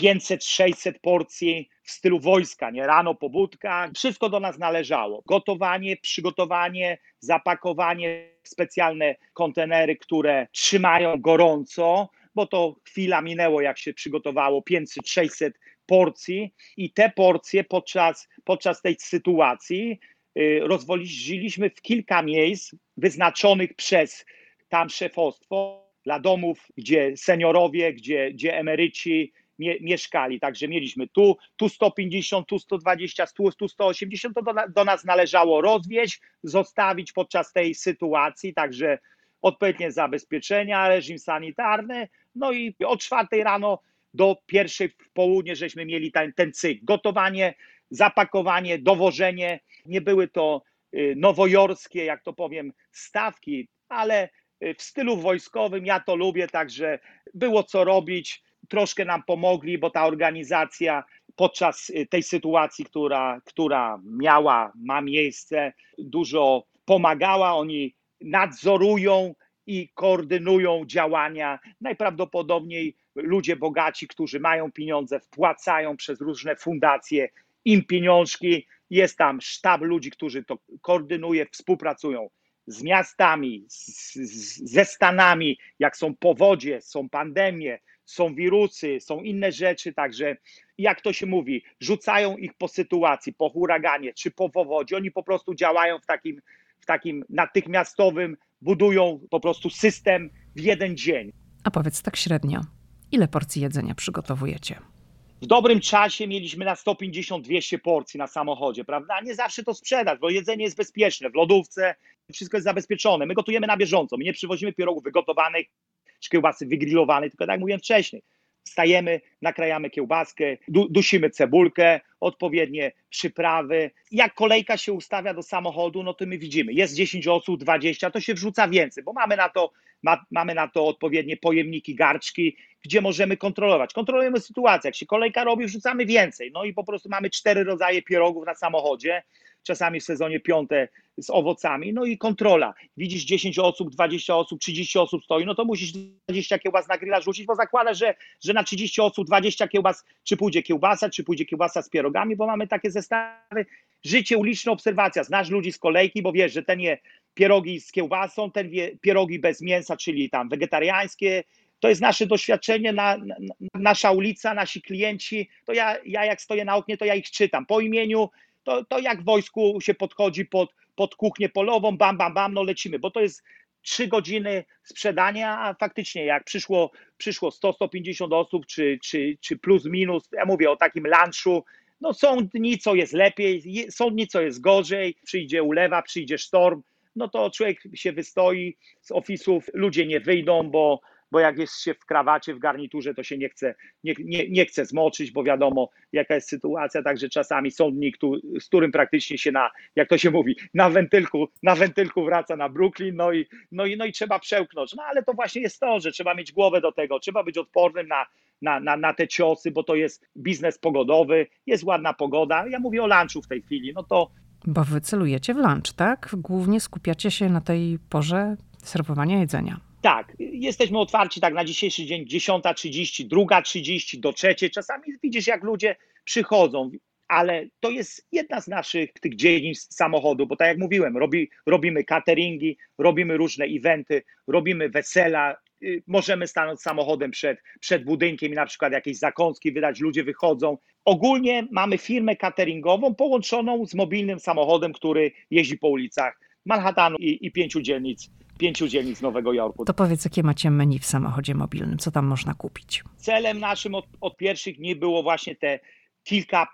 500-600 porcji w stylu wojska, nie? Rano pobudka, wszystko do nas należało. Gotowanie, przygotowanie, zapakowanie specjalne kontenery, które trzymają gorąco, bo to chwila minęło, jak się przygotowało 500-600 porcji i te porcje podczas, podczas tej sytuacji y, rozwoziliśmy w kilka miejsc wyznaczonych przez tam szefostwo dla domów, gdzie seniorowie, gdzie, gdzie emeryci mie, mieszkali. Także mieliśmy tu, tu 150, tu 120, tu, tu 180, to do, do nas należało rozwieźć, zostawić podczas tej sytuacji, także odpowiednie zabezpieczenia, reżim sanitarny, no i o czwartej rano do pierwszej w południe żeśmy mieli ten, ten cykl. Gotowanie, zapakowanie, dowożenie. Nie były to y, nowojorskie, jak to powiem, stawki, ale y, w stylu wojskowym ja to lubię, także było co robić. Troszkę nam pomogli, bo ta organizacja podczas y, tej sytuacji, która, która miała, ma miejsce, dużo pomagała. Oni nadzorują i koordynują działania. Najprawdopodobniej ludzie bogaci, którzy mają pieniądze, wpłacają przez różne fundacje im pieniążki. Jest tam sztab ludzi, którzy to koordynuje, współpracują z miastami, z, z, ze Stanami, jak są powodzie, są pandemie, są wirusy, są inne rzeczy, także jak to się mówi, rzucają ich po sytuacji, po huraganie czy po powodzie, oni po prostu działają w takim, w takim natychmiastowym, budują po prostu system w jeden dzień. A powiedz tak średnio, ile porcji jedzenia przygotowujecie? W dobrym czasie mieliśmy na 150-200 porcji na samochodzie, prawda? Nie zawsze to sprzedać, bo jedzenie jest bezpieczne. W lodówce wszystko jest zabezpieczone. My gotujemy na bieżąco. My nie przywozimy pierogów wygotowanych czy kiełbasy wygrillowanej, tylko tak jak mówiłem wcześniej. Wstajemy, nakrajamy kiełbaskę, du dusimy cebulkę, odpowiednie przyprawy. Jak kolejka się ustawia do samochodu, no to my widzimy, jest 10 osób, 20, to się wrzuca więcej, bo mamy na to, ma, mamy na to odpowiednie pojemniki, garczki, gdzie możemy kontrolować. Kontrolujemy sytuację. Jak się kolejka robi, wrzucamy więcej. No i po prostu mamy cztery rodzaje pierogów na samochodzie czasami w sezonie piąte z owocami, no i kontrola. Widzisz 10 osób, 20 osób, 30 osób stoi, no to musisz 20 kiełbas na grilla rzucić, bo zakładasz, że, że na 30 osób 20 kiełbas, czy pójdzie kiełbasa, czy pójdzie kiełbasa z pierogami, bo mamy takie zestawy. Życie uliczne, obserwacja. Znasz ludzi z kolejki, bo wiesz, że ten je pierogi z kiełbasą, ten pierogi bez mięsa, czyli tam wegetariańskie, to jest nasze doświadczenie, na, na, nasza ulica, nasi klienci. To ja, ja jak stoję na oknie, to ja ich czytam po imieniu, to, to jak wojsku się podchodzi pod, pod kuchnię polową, bam, bam, bam, no lecimy, bo to jest trzy godziny sprzedania, a faktycznie jak przyszło, przyszło 100-150 osób, czy, czy, czy plus minus, ja mówię o takim lunchu, no są dni, co jest lepiej, są dni, co jest gorzej, przyjdzie ulewa, przyjdzie sztorm, no to człowiek się wystoi z ofisów, ludzie nie wyjdą, bo, bo jak jest się w krawacie, w garniturze, to się nie chce, nie, nie, nie chce zmoczyć, bo wiadomo, jaka jest sytuacja, także czasami są dni, z którym praktycznie się na, jak to się mówi, na wentylku, na wentylku wraca na Brooklyn, no i, no i, no i trzeba przełknąć. No ale to właśnie jest to, że trzeba mieć głowę do tego, trzeba być odpornym na, na, na, na te ciosy, bo to jest biznes pogodowy, jest ładna pogoda. Ja mówię o lunchu w tej chwili, no to Bo wy celujecie w lunch, tak? Głównie skupiacie się na tej porze serwowania jedzenia. Tak, jesteśmy otwarci tak na dzisiejszy dzień 10.30, 2.30 do 3. Czasami widzisz, jak ludzie przychodzą, ale to jest jedna z naszych tych dziedzin samochodu, bo tak jak mówiłem, robi, robimy cateringi, robimy różne eventy, robimy wesela, y, możemy stanąć samochodem przed, przed budynkiem i na przykład jakieś zakąski wydać, ludzie wychodzą. Ogólnie mamy firmę cateringową połączoną z mobilnym samochodem, który jeździ po ulicach Manhattanu i, i pięciu dzielnic pięciu dzielnic Nowego Jorku. To powiedz, jakie macie menu w samochodzie mobilnym, co tam można kupić? Celem naszym od, od pierwszych dni było właśnie te kilka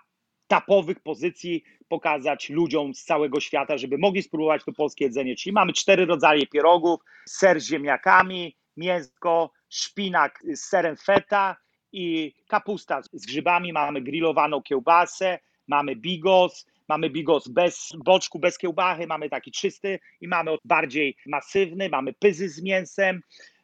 tapowych pozycji pokazać ludziom z całego świata, żeby mogli spróbować to polskie jedzenie. Czyli mamy cztery rodzaje pierogów, ser z ziemniakami, mięsko, szpinak z serem feta i kapusta z grzybami. Mamy grillowaną kiełbasę, mamy bigos, Mamy bigos bez boczku, bez kiełbachy, mamy taki czysty i mamy bardziej masywny, mamy pyzy z mięsem.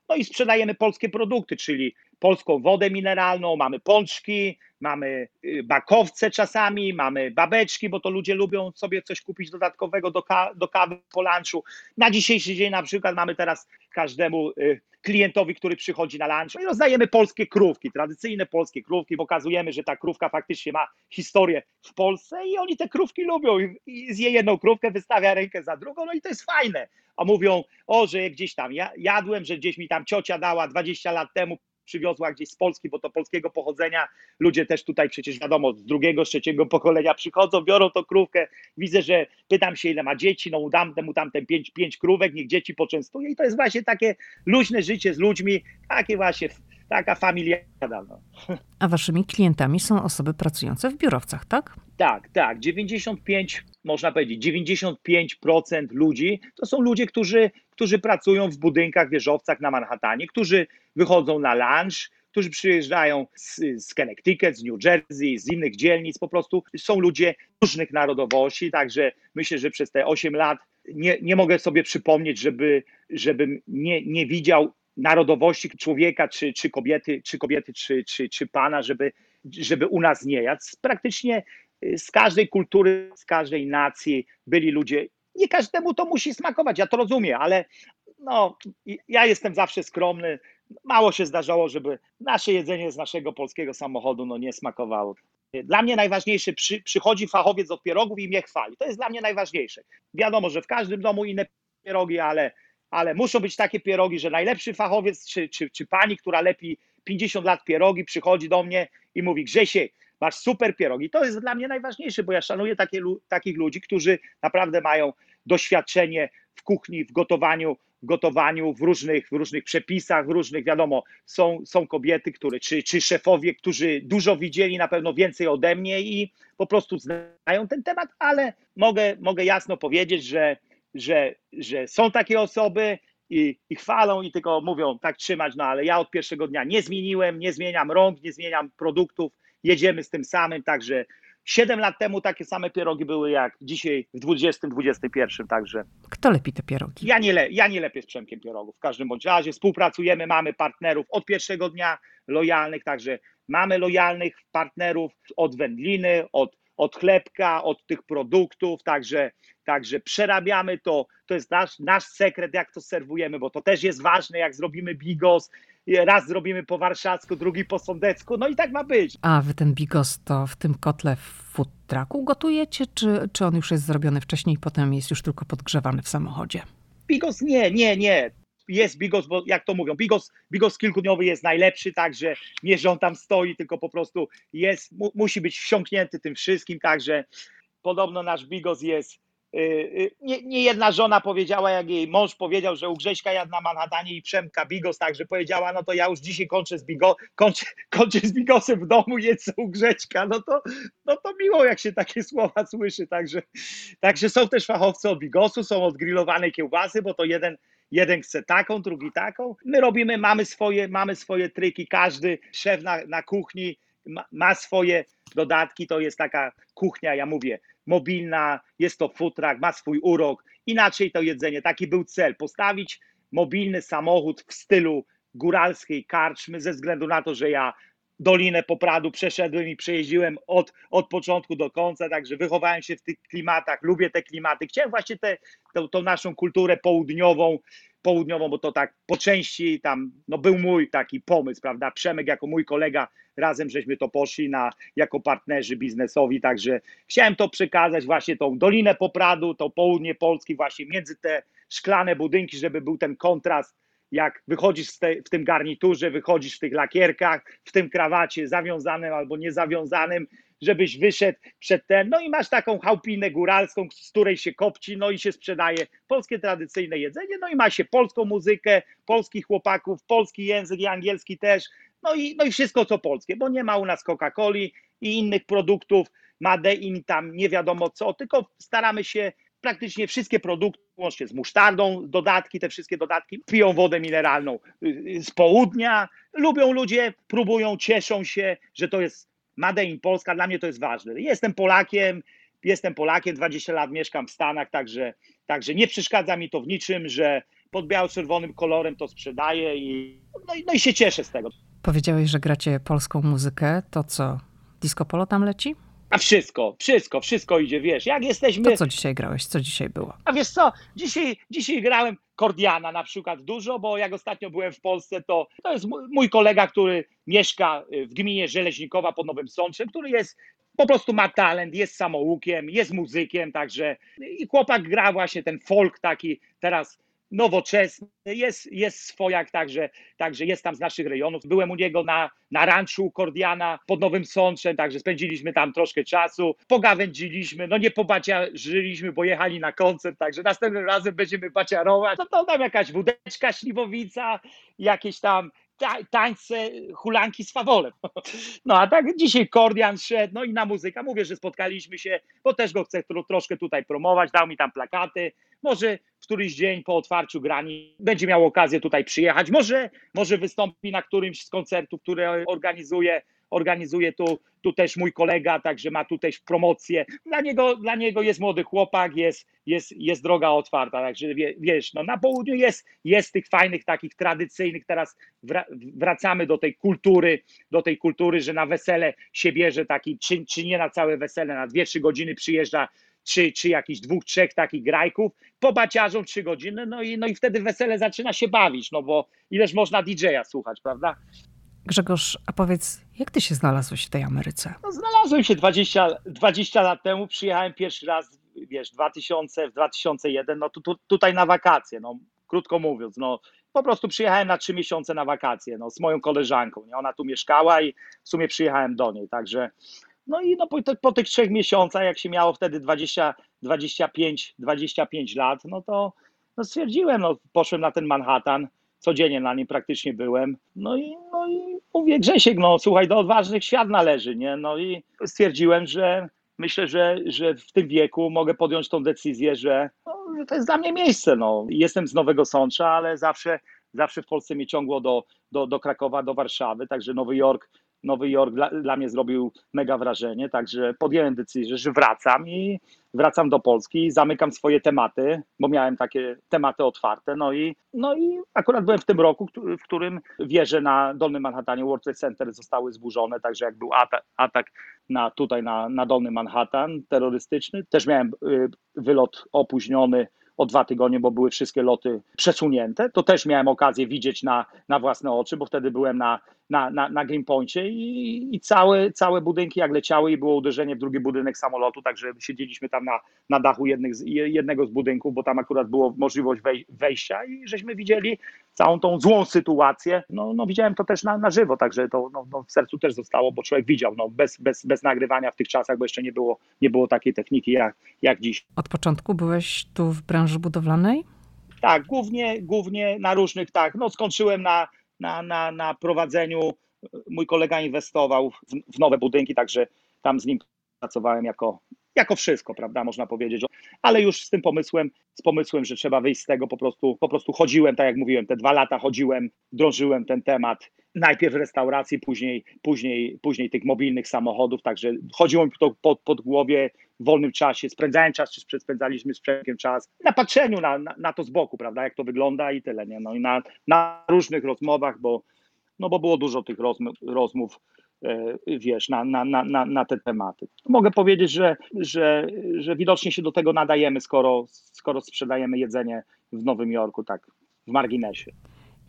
No i sprzedajemy polskie produkty, czyli polską wodę mineralną, mamy pączki, mamy y, bakowce czasami, mamy babeczki, bo to ludzie lubią sobie coś kupić dodatkowego do, ka do kawy po lunchu. Na dzisiejszy dzień na przykład mamy teraz każdemu y, klientowi, który przychodzi na lunch i rozdajemy polskie krówki, tradycyjne polskie krówki, pokazujemy, że ta krówka faktycznie ma historię w Polsce i oni te krówki lubią i zje jedną krówkę, wystawia rękę za drugą, no i to jest fajne. A mówią, o, że gdzieś tam ja, jadłem, że gdzieś mi tam ciocia dała 20 lat temu przywiozła gdzieś z Polski, bo to polskiego pochodzenia. Ludzie też tutaj przecież wiadomo, z drugiego, z trzeciego pokolenia przychodzą, biorą tą krówkę. Widzę, że pytam się, ile ma dzieci, no dam temu tamten pięć, pięć krówek, niech dzieci poczęstuje. I to jest właśnie takie luźne życie z ludźmi, takie właśnie taka familiada. No. A waszymi klientami są osoby pracujące w biurowcach, tak? Tak, tak. 95, można powiedzieć, 95% ludzi to są ludzie, którzy, którzy pracują w budynkach, wieżowcach na Manhattanie, którzy wychodzą na lunch, którzy przyjeżdżają z, z Connecticut, z New Jersey, z innych dzielnic, po prostu są ludzie różnych narodowości, także myślę, że przez te 8 lat nie, nie mogę sobie przypomnieć, żeby, żebym nie, nie widział narodowości człowieka, czy, czy kobiety, czy, kobiety czy, czy, czy pana, żeby, żeby u nas nie jadł. Praktycznie y, z każdej kultury, z każdej nacji byli ludzie. Nie każdemu to musi smakować, ja to rozumiem, ale no, ja jestem zawsze skromny. Mało się zdarzało, żeby nasze jedzenie z naszego polskiego samochodu no, nie smakowało. Dla mnie najważniejsze, przy, przychodzi fachowiec od pierogów i mnie chwali. To jest dla mnie najważniejsze. Wiadomo, że w każdym domu inne pierogi, ale ale muszą być takie pierogi, że najlepszy fachowiec czy, czy, czy pani, która lepi 50 lat pierogi, przychodzi do mnie i mówi: Grzesiek, masz super pierogi. To jest dla mnie najważniejsze, bo ja szanuję takie, takich ludzi, którzy naprawdę mają doświadczenie w kuchni, w gotowaniu, w gotowaniu, w różnych, w różnych przepisach, w różnych, wiadomo, są, są kobiety, które, czy, czy szefowie, którzy dużo widzieli, na pewno więcej ode mnie i po prostu znają ten temat, ale mogę, mogę jasno powiedzieć, że że, że są takie osoby i, i chwalą i tylko mówią tak trzymać, no ale ja od pierwszego dnia nie zmieniłem, nie zmieniam rąk, nie zmieniam produktów, jedziemy z tym samym, także 7 lat temu takie same pierogi były jak dzisiaj w 2021, także. Kto lepi te pierogi? Ja nie, le, ja nie lepię z Przemkiem pierogów. W każdym bądź razie współpracujemy, mamy partnerów od pierwszego dnia lojalnych, także mamy lojalnych partnerów od wędliny, od od chlebka, od tych produktów, także, także przerabiamy to. To jest nasz, nasz sekret, jak to serwujemy, bo to też jest ważne, jak zrobimy bigos, raz zrobimy po warszawsku, drugi po sądecku, no i tak ma być. A wy ten bigos to w tym kotle w food trucku gotujecie, czy, czy on już jest zrobiony wcześniej i potem jest już tylko podgrzewany w samochodzie? Bigos nie, nie, nie jest bigos, bo jak to mówią, bigos, bigos kilkudniowy jest najlepszy, także nie, że on tam stoi, tylko po prostu jest, mu, musi być wsiąknięty tym wszystkim, także podobno nasz bigos jest nie, nie, jedna żona powiedziała, jak jej mąż powiedział, że u Grześka jadł na Manhattanie i Przemka bigos, także powiedziała, no to ja już dzisiaj kończę z, bigo, kończę, kończę z bigosem w domu, jedz u Grześka, no to, no to miło, jak się takie słowa słyszy, także, także są też fachowcy od bigosu, są od grillowanej kiełbasy, bo to jeden jeden chce taką, drugi taką. My robimy, mamy swoje, mamy swoje triki, każdy szef na, na kuchni ma, ma swoje dodatki, to jest taka kuchnia, ja mówię, mobilna, jest to futrak, ma swój urok, inaczej to jedzenie, taki był cel, postawić mobilny samochód w stylu góralskiej karczmy, ze względu na to, że ja Dolinę Popradu przeszedłem i przejeździłem od, od początku do końca, także wychowałem się w tych klimatach, lubię te klimaty. Chciałem właśnie tę naszą kulturę południową, południową, bo to tak po części tam, no był mój taki pomysł, prawda? Przemek jako mój kolega, razem żeśmy to poszli na, jako partnerzy biznesowi, także chciałem to przekazać właśnie tą Dolinę Popradu, to południe Polski właśnie między te szklane budynki, żeby był ten kontrast jak wychodzisz te, w tym garniturze, wychodzisz w tych lakierkach, w tym krawacie zawiązanym albo niezawiązanym, żebyś wyszedł przed ten, no i masz taką chałupinę góralską, z której się kopci, no i się sprzedaje polskie tradycyjne jedzenie, no i ma się polską muzykę, polskich chłopaków, polski język i angielski też, no i, no i wszystko co polskie, bo nie ma u nas Coca-Coli i innych produktów, Made in tam nie wiadomo co, tylko staramy się praktycznie wszystkie produkty, łącznie z musztardą, dodatki, te wszystkie dodatki, piją wodę mineralną y, z południa. Lubią ludzie, próbują, cieszą się, że to jest Made in Polska. Dla mnie to jest ważne. Jestem Polakiem, jestem Polakiem, 20 lat mieszkam w Stanach, także, także nie przeszkadza mi to w niczym, że pod biało-czerwonym kolorem to sprzedaję i no, i no i się cieszę z tego. Powiedziałeś, że gracie polską muzykę. To co? Disco Polo tam leci? A wszystko, wszystko, wszystko idzie, wiesz, jak jesteśmy... To co dzisiaj grałeś? Co dzisiaj było? A wiesz co, dzisiaj, dzisiaj grałem Kordiana na przykład dużo, bo jak ostatnio byłem w Polsce, to to jest mój kolega, który mieszka y, w gminie Żeleźnikowa pod Nowym Sączem, który jest po prostu ma talent, jest samoukiem, jest muzykiem, także i chłopak gra właśnie ten folk taki teraz nowoczesny, jest, jest swojak, także, także jest tam z naszych rejonów. Byłem u niego na, na ranczu Kordiana pod Nowym Sączem, także spędziliśmy tam troszkę czasu, pogawędziliśmy, no nie pobaciarzyliśmy, bo jechali na koncert, także następnym razem będziemy baciarować. No to tam jakaś wódeczka śliwowica, jakieś tam tańce, hulanki z fawolem. No a tak dzisiaj Kordian szedł, no i na muzyka. Mówię, że spotkaliśmy się, bo też go chcę troszkę tutaj promować, dał mi tam plakaty. Może w któryś dzień po otwarciu grani będzie miał okazję tutaj przyjechać. Może, może wystąpi na którymś z koncertów, które organizuje organizuje tu, tu też mój kolega, także ma tu też promocję. Dla niego, dla niego jest młody chłopak, jest, jest, jest droga otwarta, także wiesz, no na południu jest, jest tych fajnych, takich tradycyjnych, teraz wracamy do tej kultury, do tej kultury, że na wesele się bierze taki, czy, czy nie na całe wesele, na dwie, trzy godziny przyjeżdża czy, czy jakichś dwóch, trzech takich grajków, pobaciarzą trzy godziny, no i, no i wtedy wesele zaczyna się bawić, no bo ileż można DJ-a słuchać, prawda? Grzegorz, a powiedz, jak ty się znalazłeś w tej Ameryce? No, znalazłem się 20, 20 lat temu, przyjechałem pierwszy raz, wiesz, 2000, w 2001, no tu, tu, tutaj na wakacje, no krótko mówiąc, no po prostu przyjechałem na trzy miesiące na wakacje, no z moją koleżanką, nie? ona tu mieszkała i w sumie przyjechałem do niej, także no i no po, po tych trzech miesiącach, jak się miało wtedy 20, 25, 25 lat, no to no stwierdziłem, no poszłem na ten Manhattan, codziennie na nim praktycznie byłem. No i, no i mówię, Grzesiek, no słuchaj, do odważnych świat należy, nie? No i stwierdziłem, że myślę, że, że w tym wieku mogę podjąć tą decyzję, że, no, że to jest dla mnie miejsce. No. Jestem z Nowego Sącza, ale zawsze, zawsze w Polsce mnie ciągło do, do, do Krakowa, do Warszawy, także Nowy Jork Nowy Jork dla, dla, mnie zrobił mega wrażenie, także podjąłem decyzję, że wracam i wracam do Polski zamykam swoje tematy, bo miałem takie tematy otwarte. No i, no i akurat byłem w tym roku, w którym wieże na Dolnym Manhattanie World Trade Center zostały zburzone, także jak był atak, atak na, tutaj na, na Dolny Manhattan terrorystyczny, też miałem y, wylot opóźniony o dwa tygodnie, bo były wszystkie loty przesunięte. To też miałem okazję widzieć na, na własne oczy, bo wtedy byłem na, na, na, na Greenpoincie i, i całe, całe budynki jak leciały i było uderzenie w drugi budynek samolotu, także siedzieliśmy tam na, na dachu jednych z, jednego z budynków, bo tam akurat było możliwość wej, wejścia i żeśmy widzieli całą tą złą sytuację. No, no widziałem to też na, na żywo, także to no, no w sercu też zostało, bo człowiek widział, no, bez, bez, bez nagrywania w tych czasach, bo jeszcze nie było, nie było takiej techniki jak, jak dziś. Od początku byłeś tu w branży budowlanej? Tak, głównie, głównie na różnych, tak, no skończyłem na na, na, na prowadzeniu. Mój kolega inwestował w, w nowe budynki, także tam z nim pracowałem jako, jako wszystko, prawda, można powiedzieć. Ale już z tym pomysłem, z pomysłem, że trzeba wyjść z tego, po prostu, po prostu chodziłem, tak jak mówiłem, te dwa lata chodziłem, drążyłem ten temat. Najpierw restauracji, później, później, później tych mobilnych samochodów, także chodziło mi to pod, pod głowie w wolnym czasie, spędzałem czas, czy spędzaliśmy z Przemkiem czas na patrzeniu na, na, na, to z boku, prawda, jak to wygląda i tyle, nie? No i na, na różnych rozmowach, bo no bo było dużo tych rozmów, rozmów wiesz, na, na, na, na te tematy. Mogę powiedzieć, że, że, że widocznie się do tego nadajemy, skoro, skoro sprzedajemy jedzenie w Nowym Jorku, tak w marginesie.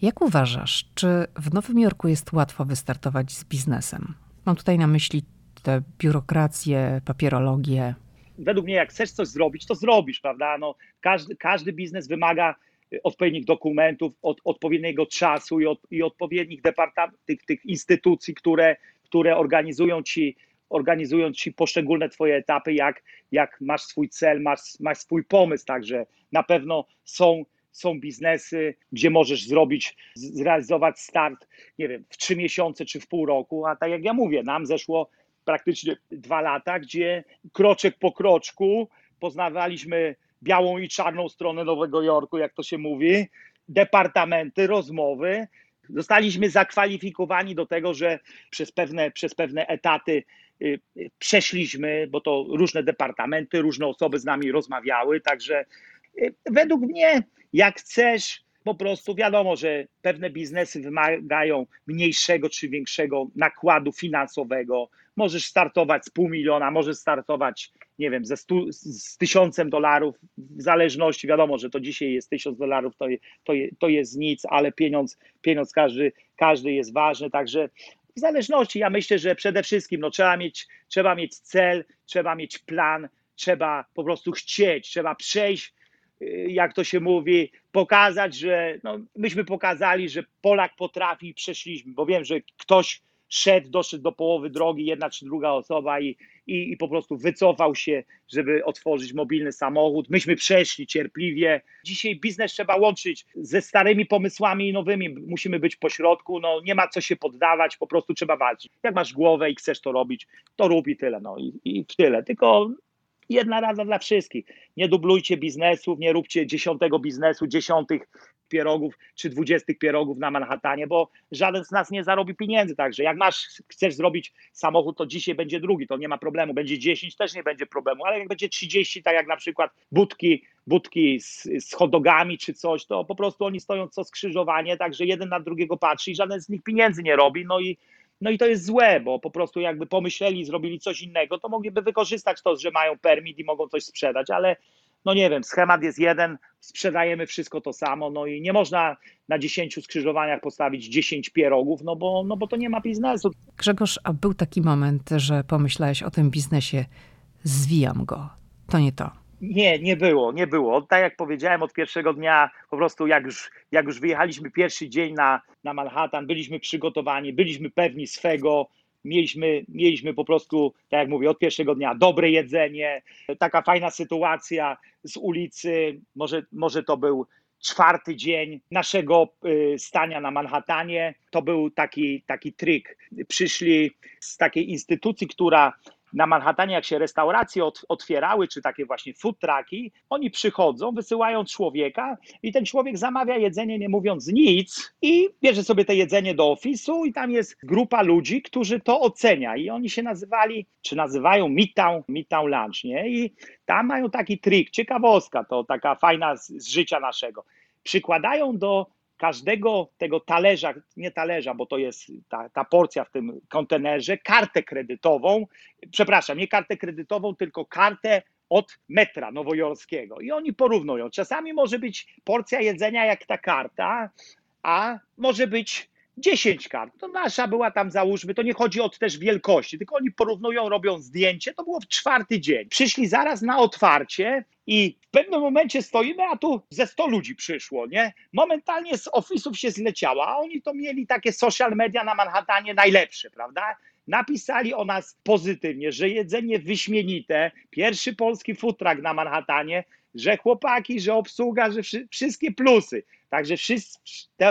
Jak uważasz, czy w Nowym Jorku jest łatwo wystartować z biznesem? Mam tutaj na myśli tę biurokrację, papierologię. Według mnie, jak chcesz coś zrobić, to zrobisz, prawda? No, każdy, każdy biznes wymaga y, odpowiednich dokumentów, od, odpowiedniego czasu i, od, i odpowiednich departamentów, tych, tych instytucji, które, które organizują ci organizują ci poszczególne twoje etapy, jak, jak masz swój cel, masz, masz swój pomysł, także na pewno są są biznesy, gdzie możesz zrobić, zrealizować start, nie wiem, w trzy miesiące czy w pół roku, a tak jak ja mówię, nam zeszło praktycznie dwa lata, gdzie kroczek po kroczku poznawaliśmy białą i czarną stronę Nowego Jorku, jak to się mówi, departamenty, rozmowy. Zostaliśmy zakwalifikowani do tego, że przez pewne, przez pewne etaty y, y, przeszliśmy, bo to różne departamenty, różne osoby z nami rozmawiały, także y, według mnie jak chcesz, po prostu wiadomo, że pewne biznesy wymagają mniejszego czy większego nakładu finansowego. Możesz startować z pół miliona, możesz startować, nie wiem, ze stu, z tysiącem dolarów, w zależności, wiadomo, że to dzisiaj jest tysiąc dolarów, to, to, to jest nic, ale pieniądz, pieniądz każdy, każdy jest ważny, także w zależności, ja myślę, że przede wszystkim no, trzeba, mieć, trzeba mieć cel, trzeba mieć plan, trzeba po prostu chcieć, trzeba przejść jak to się mówi, pokazać, że no, myśmy pokazali, że Polak potrafi i przeszliśmy, bo wiem, że ktoś szedł, doszedł do połowy drogi, jedna czy druga osoba i, i, i po prostu wycofał się, żeby otworzyć mobilny samochód. Myśmy przeszli cierpliwie. Dzisiaj biznes trzeba łączyć ze starymi pomysłami i nowymi. Musimy być pośrodku, no nie ma co się poddawać, po prostu trzeba walczyć. Jak masz głowę i chcesz to robić, to rób i tyle, no i, i tyle. Tylko jedna rada dla wszystkich. Nie dublujcie biznesów, nie róbcie dziesiątego biznesu, dziesiątych pierogów czy dwudziestych pierogów na Manhattanie, bo żaden z nas nie zarobi pieniędzy. Także jak masz, chcesz zrobić samochód, to dzisiaj będzie drugi, to nie ma problemu. Będzie 10, też nie będzie problemu, ale jak będzie 30, tak jak na przykład budki, budki z, z hodogami czy coś, to po prostu oni stoją co skrzyżowanie, także jeden na drugiego patrzy i żaden z nich pieniędzy nie robi. No i no i to jest złe, bo po prostu jakby pomyśleli, zrobili coś innego, to mogliby wykorzystać to, że mają permit i mogą coś sprzedać, ale no nie wiem, schemat jest jeden, sprzedajemy wszystko to samo, no i nie można na 10 skrzyżowaniach postawić 10 pierogów, no bo, no bo to nie ma biznesu. Grzegorz, a był taki moment, że pomyślałeś o tym biznesie, zwijam go, to nie to. Nie, nie było, nie było. Tak jak powiedziałem, od pierwszego dnia, po prostu jak już, jak już wyjechaliśmy pierwszy dzień na, na Manhattan, byliśmy przygotowani, byliśmy pewni swego, mieliśmy, mieliśmy po prostu, tak jak mówię, od pierwszego dnia dobre jedzenie, taka fajna sytuacja z ulicy, może, może to był czwarty dzień naszego y, stania na Manhattanie. To był taki, taki trik. Przyszli z takiej instytucji, która na Manhattanie, jak się restauracje otwierały, czy takie właśnie food trucki, oni przychodzą, wysyłają człowieka i ten człowiek zamawia jedzenie, nie mówiąc nic, i bierze sobie to jedzenie do ofisu, i tam jest grupa ludzi, którzy to ocenia. I oni się nazywali, czy nazywają Midtown, Midtown Lunch, nie? I tam mają taki trik, ciekawostka, to taka fajna z, z życia naszego. Przykładają do każdego tego talerza, nie talerza, bo to jest ta, ta porcja w tym kontenerze, kartę kredytową, przepraszam, nie kartę kredytową, tylko kartę od metra nowojorskiego. I oni porównują. Czasami może być porcja jedzenia jak ta karta, a może być 10 kart. To nasza była tam, załóżmy, to nie chodzi o też wielkości, tylko oni porównują, robią zdjęcie. To było w czwarty dzień. Przyszli zaraz na otwarcie i w pewnym momencie stoimy, a tu ze 100 ludzi przyszło, nie? Momentalnie z ofisów się zleciała, a oni to mieli takie social media na Manhattanie najlepsze, prawda? Napisali o nas pozytywnie, że jedzenie wyśmienite, pierwszy polski truck na Manhattanie, że chłopaki, że obsługa, że wszystkie plusy. Także wszyscy,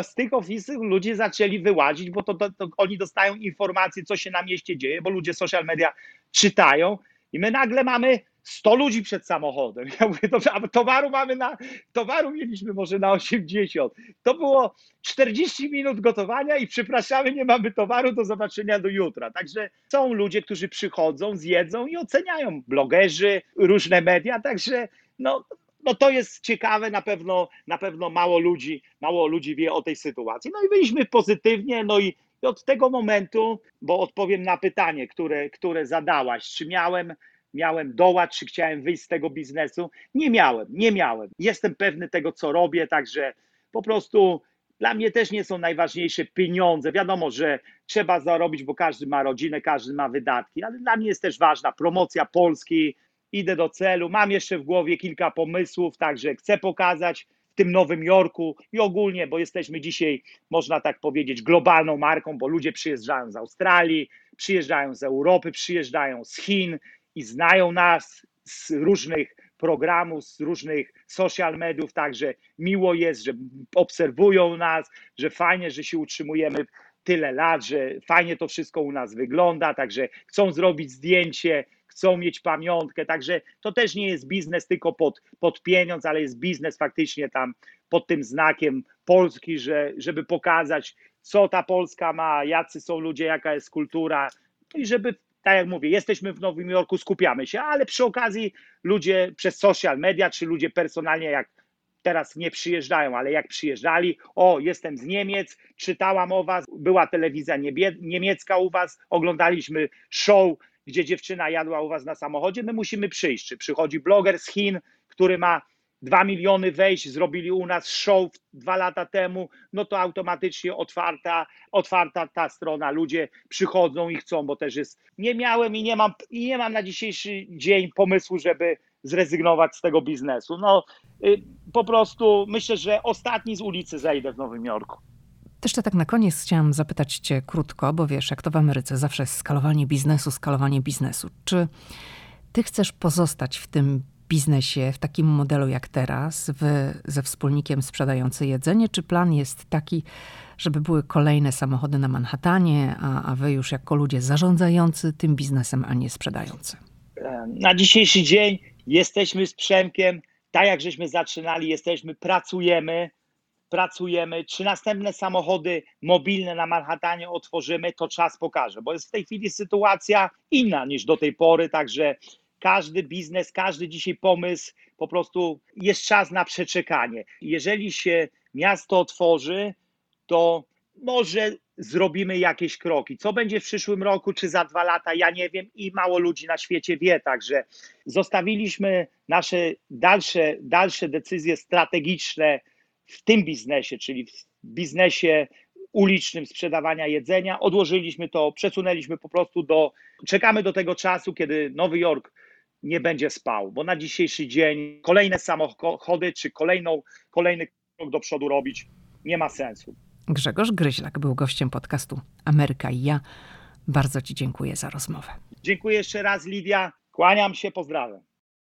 z tych ofisów ludzie zaczęli wyłazić, bo to, to, to, oni dostają informacje, co się na mieście dzieje, bo ludzie social media czytają i my nagle mamy 100 ludzi przed samochodem. Ja mówię, a towaru mamy na, towaru mieliśmy może na 80. To było 40 minut gotowania i przepraszamy, nie mamy towaru, do zobaczenia do jutra. Także są ludzie, którzy przychodzą, zjedzą i oceniają, blogerzy, różne media, także no, no to jest ciekawe, na pewno, na pewno mało ludzi, mało ludzi wie o tej sytuacji. No i byliśmy pozytywnie, no i od tego momentu, bo odpowiem na pytanie, które, które zadałaś, czy miałem, miałem dołać, czy chciałem wyjść z tego biznesu? Nie miałem, nie miałem. Jestem pewny tego, co robię, także po prostu dla mnie też nie są najważniejsze pieniądze. Wiadomo, że trzeba zarobić, bo każdy ma rodzinę, każdy ma wydatki, ale dla mnie jest też ważna promocja Polski. Idę do celu, mam jeszcze w głowie kilka pomysłów, także chcę pokazać w tym Nowym Jorku i ogólnie, bo jesteśmy dzisiaj, można tak powiedzieć, globalną marką, bo ludzie przyjeżdżają z Australii, przyjeżdżają z Europy, przyjeżdżają z Chin i znają nas z różnych programów, z różnych social mediów, także miło jest, że obserwują nas, że fajnie, że się utrzymujemy tyle lat, że fajnie to wszystko u nas wygląda, także chcą zrobić zdjęcie, chcą mieć pamiątkę, także to też nie jest biznes tylko pod, pod pieniądz, ale jest biznes faktycznie tam pod tym znakiem Polski, że, żeby pokazać, co ta Polska ma, jacy są ludzie, jaka jest kultura. I żeby tak jak mówię, jesteśmy w Nowym Jorku, skupiamy się, ale przy okazji ludzie przez social media, czy ludzie personalnie, jak teraz nie przyjeżdżają, ale jak przyjeżdżali, o, jestem z Niemiec, czytałam o was, była telewizja niemiecka u was, oglądaliśmy show, gdzie dziewczyna jadła u was na samochodzie, my musimy przyjść. Czy przychodzi bloger z Chin, który ma 2 miliony wejść, zrobili u nas show dwa lata temu, no to automatycznie otwarta, otwarta ta strona, ludzie przychodzą i chcą, bo też jest, nie miałem i nie mam, i nie mam na dzisiejszy dzień pomysłu, żeby zrezygnować z tego biznesu. No y, po prostu myślę, że ostatni z ulicy zejdę w Nowym Jorku. To tak na koniec chciałam zapytać Cię krótko, bo wiesz, jak to w Ameryce zawsze jest skalowanie biznesu, skalowanie biznesu. Czy Ty chcesz pozostać w tym biznesie, w takim modelu jak teraz, wy ze wspólnikiem sprzedający jedzenie, czy plan jest taki, żeby były kolejne samochody na Manhattanie, a, a wy już jako ludzie zarządzający tym biznesem, a nie sprzedający? Na dzisiejszy dzień jesteśmy z Przemkiem, tak jak żeśmy zaczynali, jesteśmy, pracujemy, pracujemy. Czy następne samochody mobilne na Manhattanie otworzymy, to czas pokaże, bo jest w tej chwili sytuacja inna niż do tej pory, także każdy biznes, każdy dzisiaj pomysł, po prostu jest czas na przeczekanie. Jeżeli się miasto otworzy, to może zrobimy jakieś kroki. Co będzie w przyszłym roku czy za dwa lata, ja nie wiem i mało ludzi na świecie wie. Także zostawiliśmy nasze dalsze, dalsze decyzje strategiczne w tym biznesie, czyli w biznesie ulicznym sprzedawania jedzenia. Odłożyliśmy to, przesunęliśmy po prostu do. Czekamy do tego czasu, kiedy Nowy Jork nie będzie spał, bo na dzisiejszy dzień kolejne samochody czy kolejną, kolejny krok do przodu robić nie ma sensu. Grzegorz Gryźlak był gościem podcastu Ameryka i ja. Bardzo Ci dziękuję za rozmowę. Dziękuję jeszcze raz, Lidia. Kłaniam się, pozdrawiam.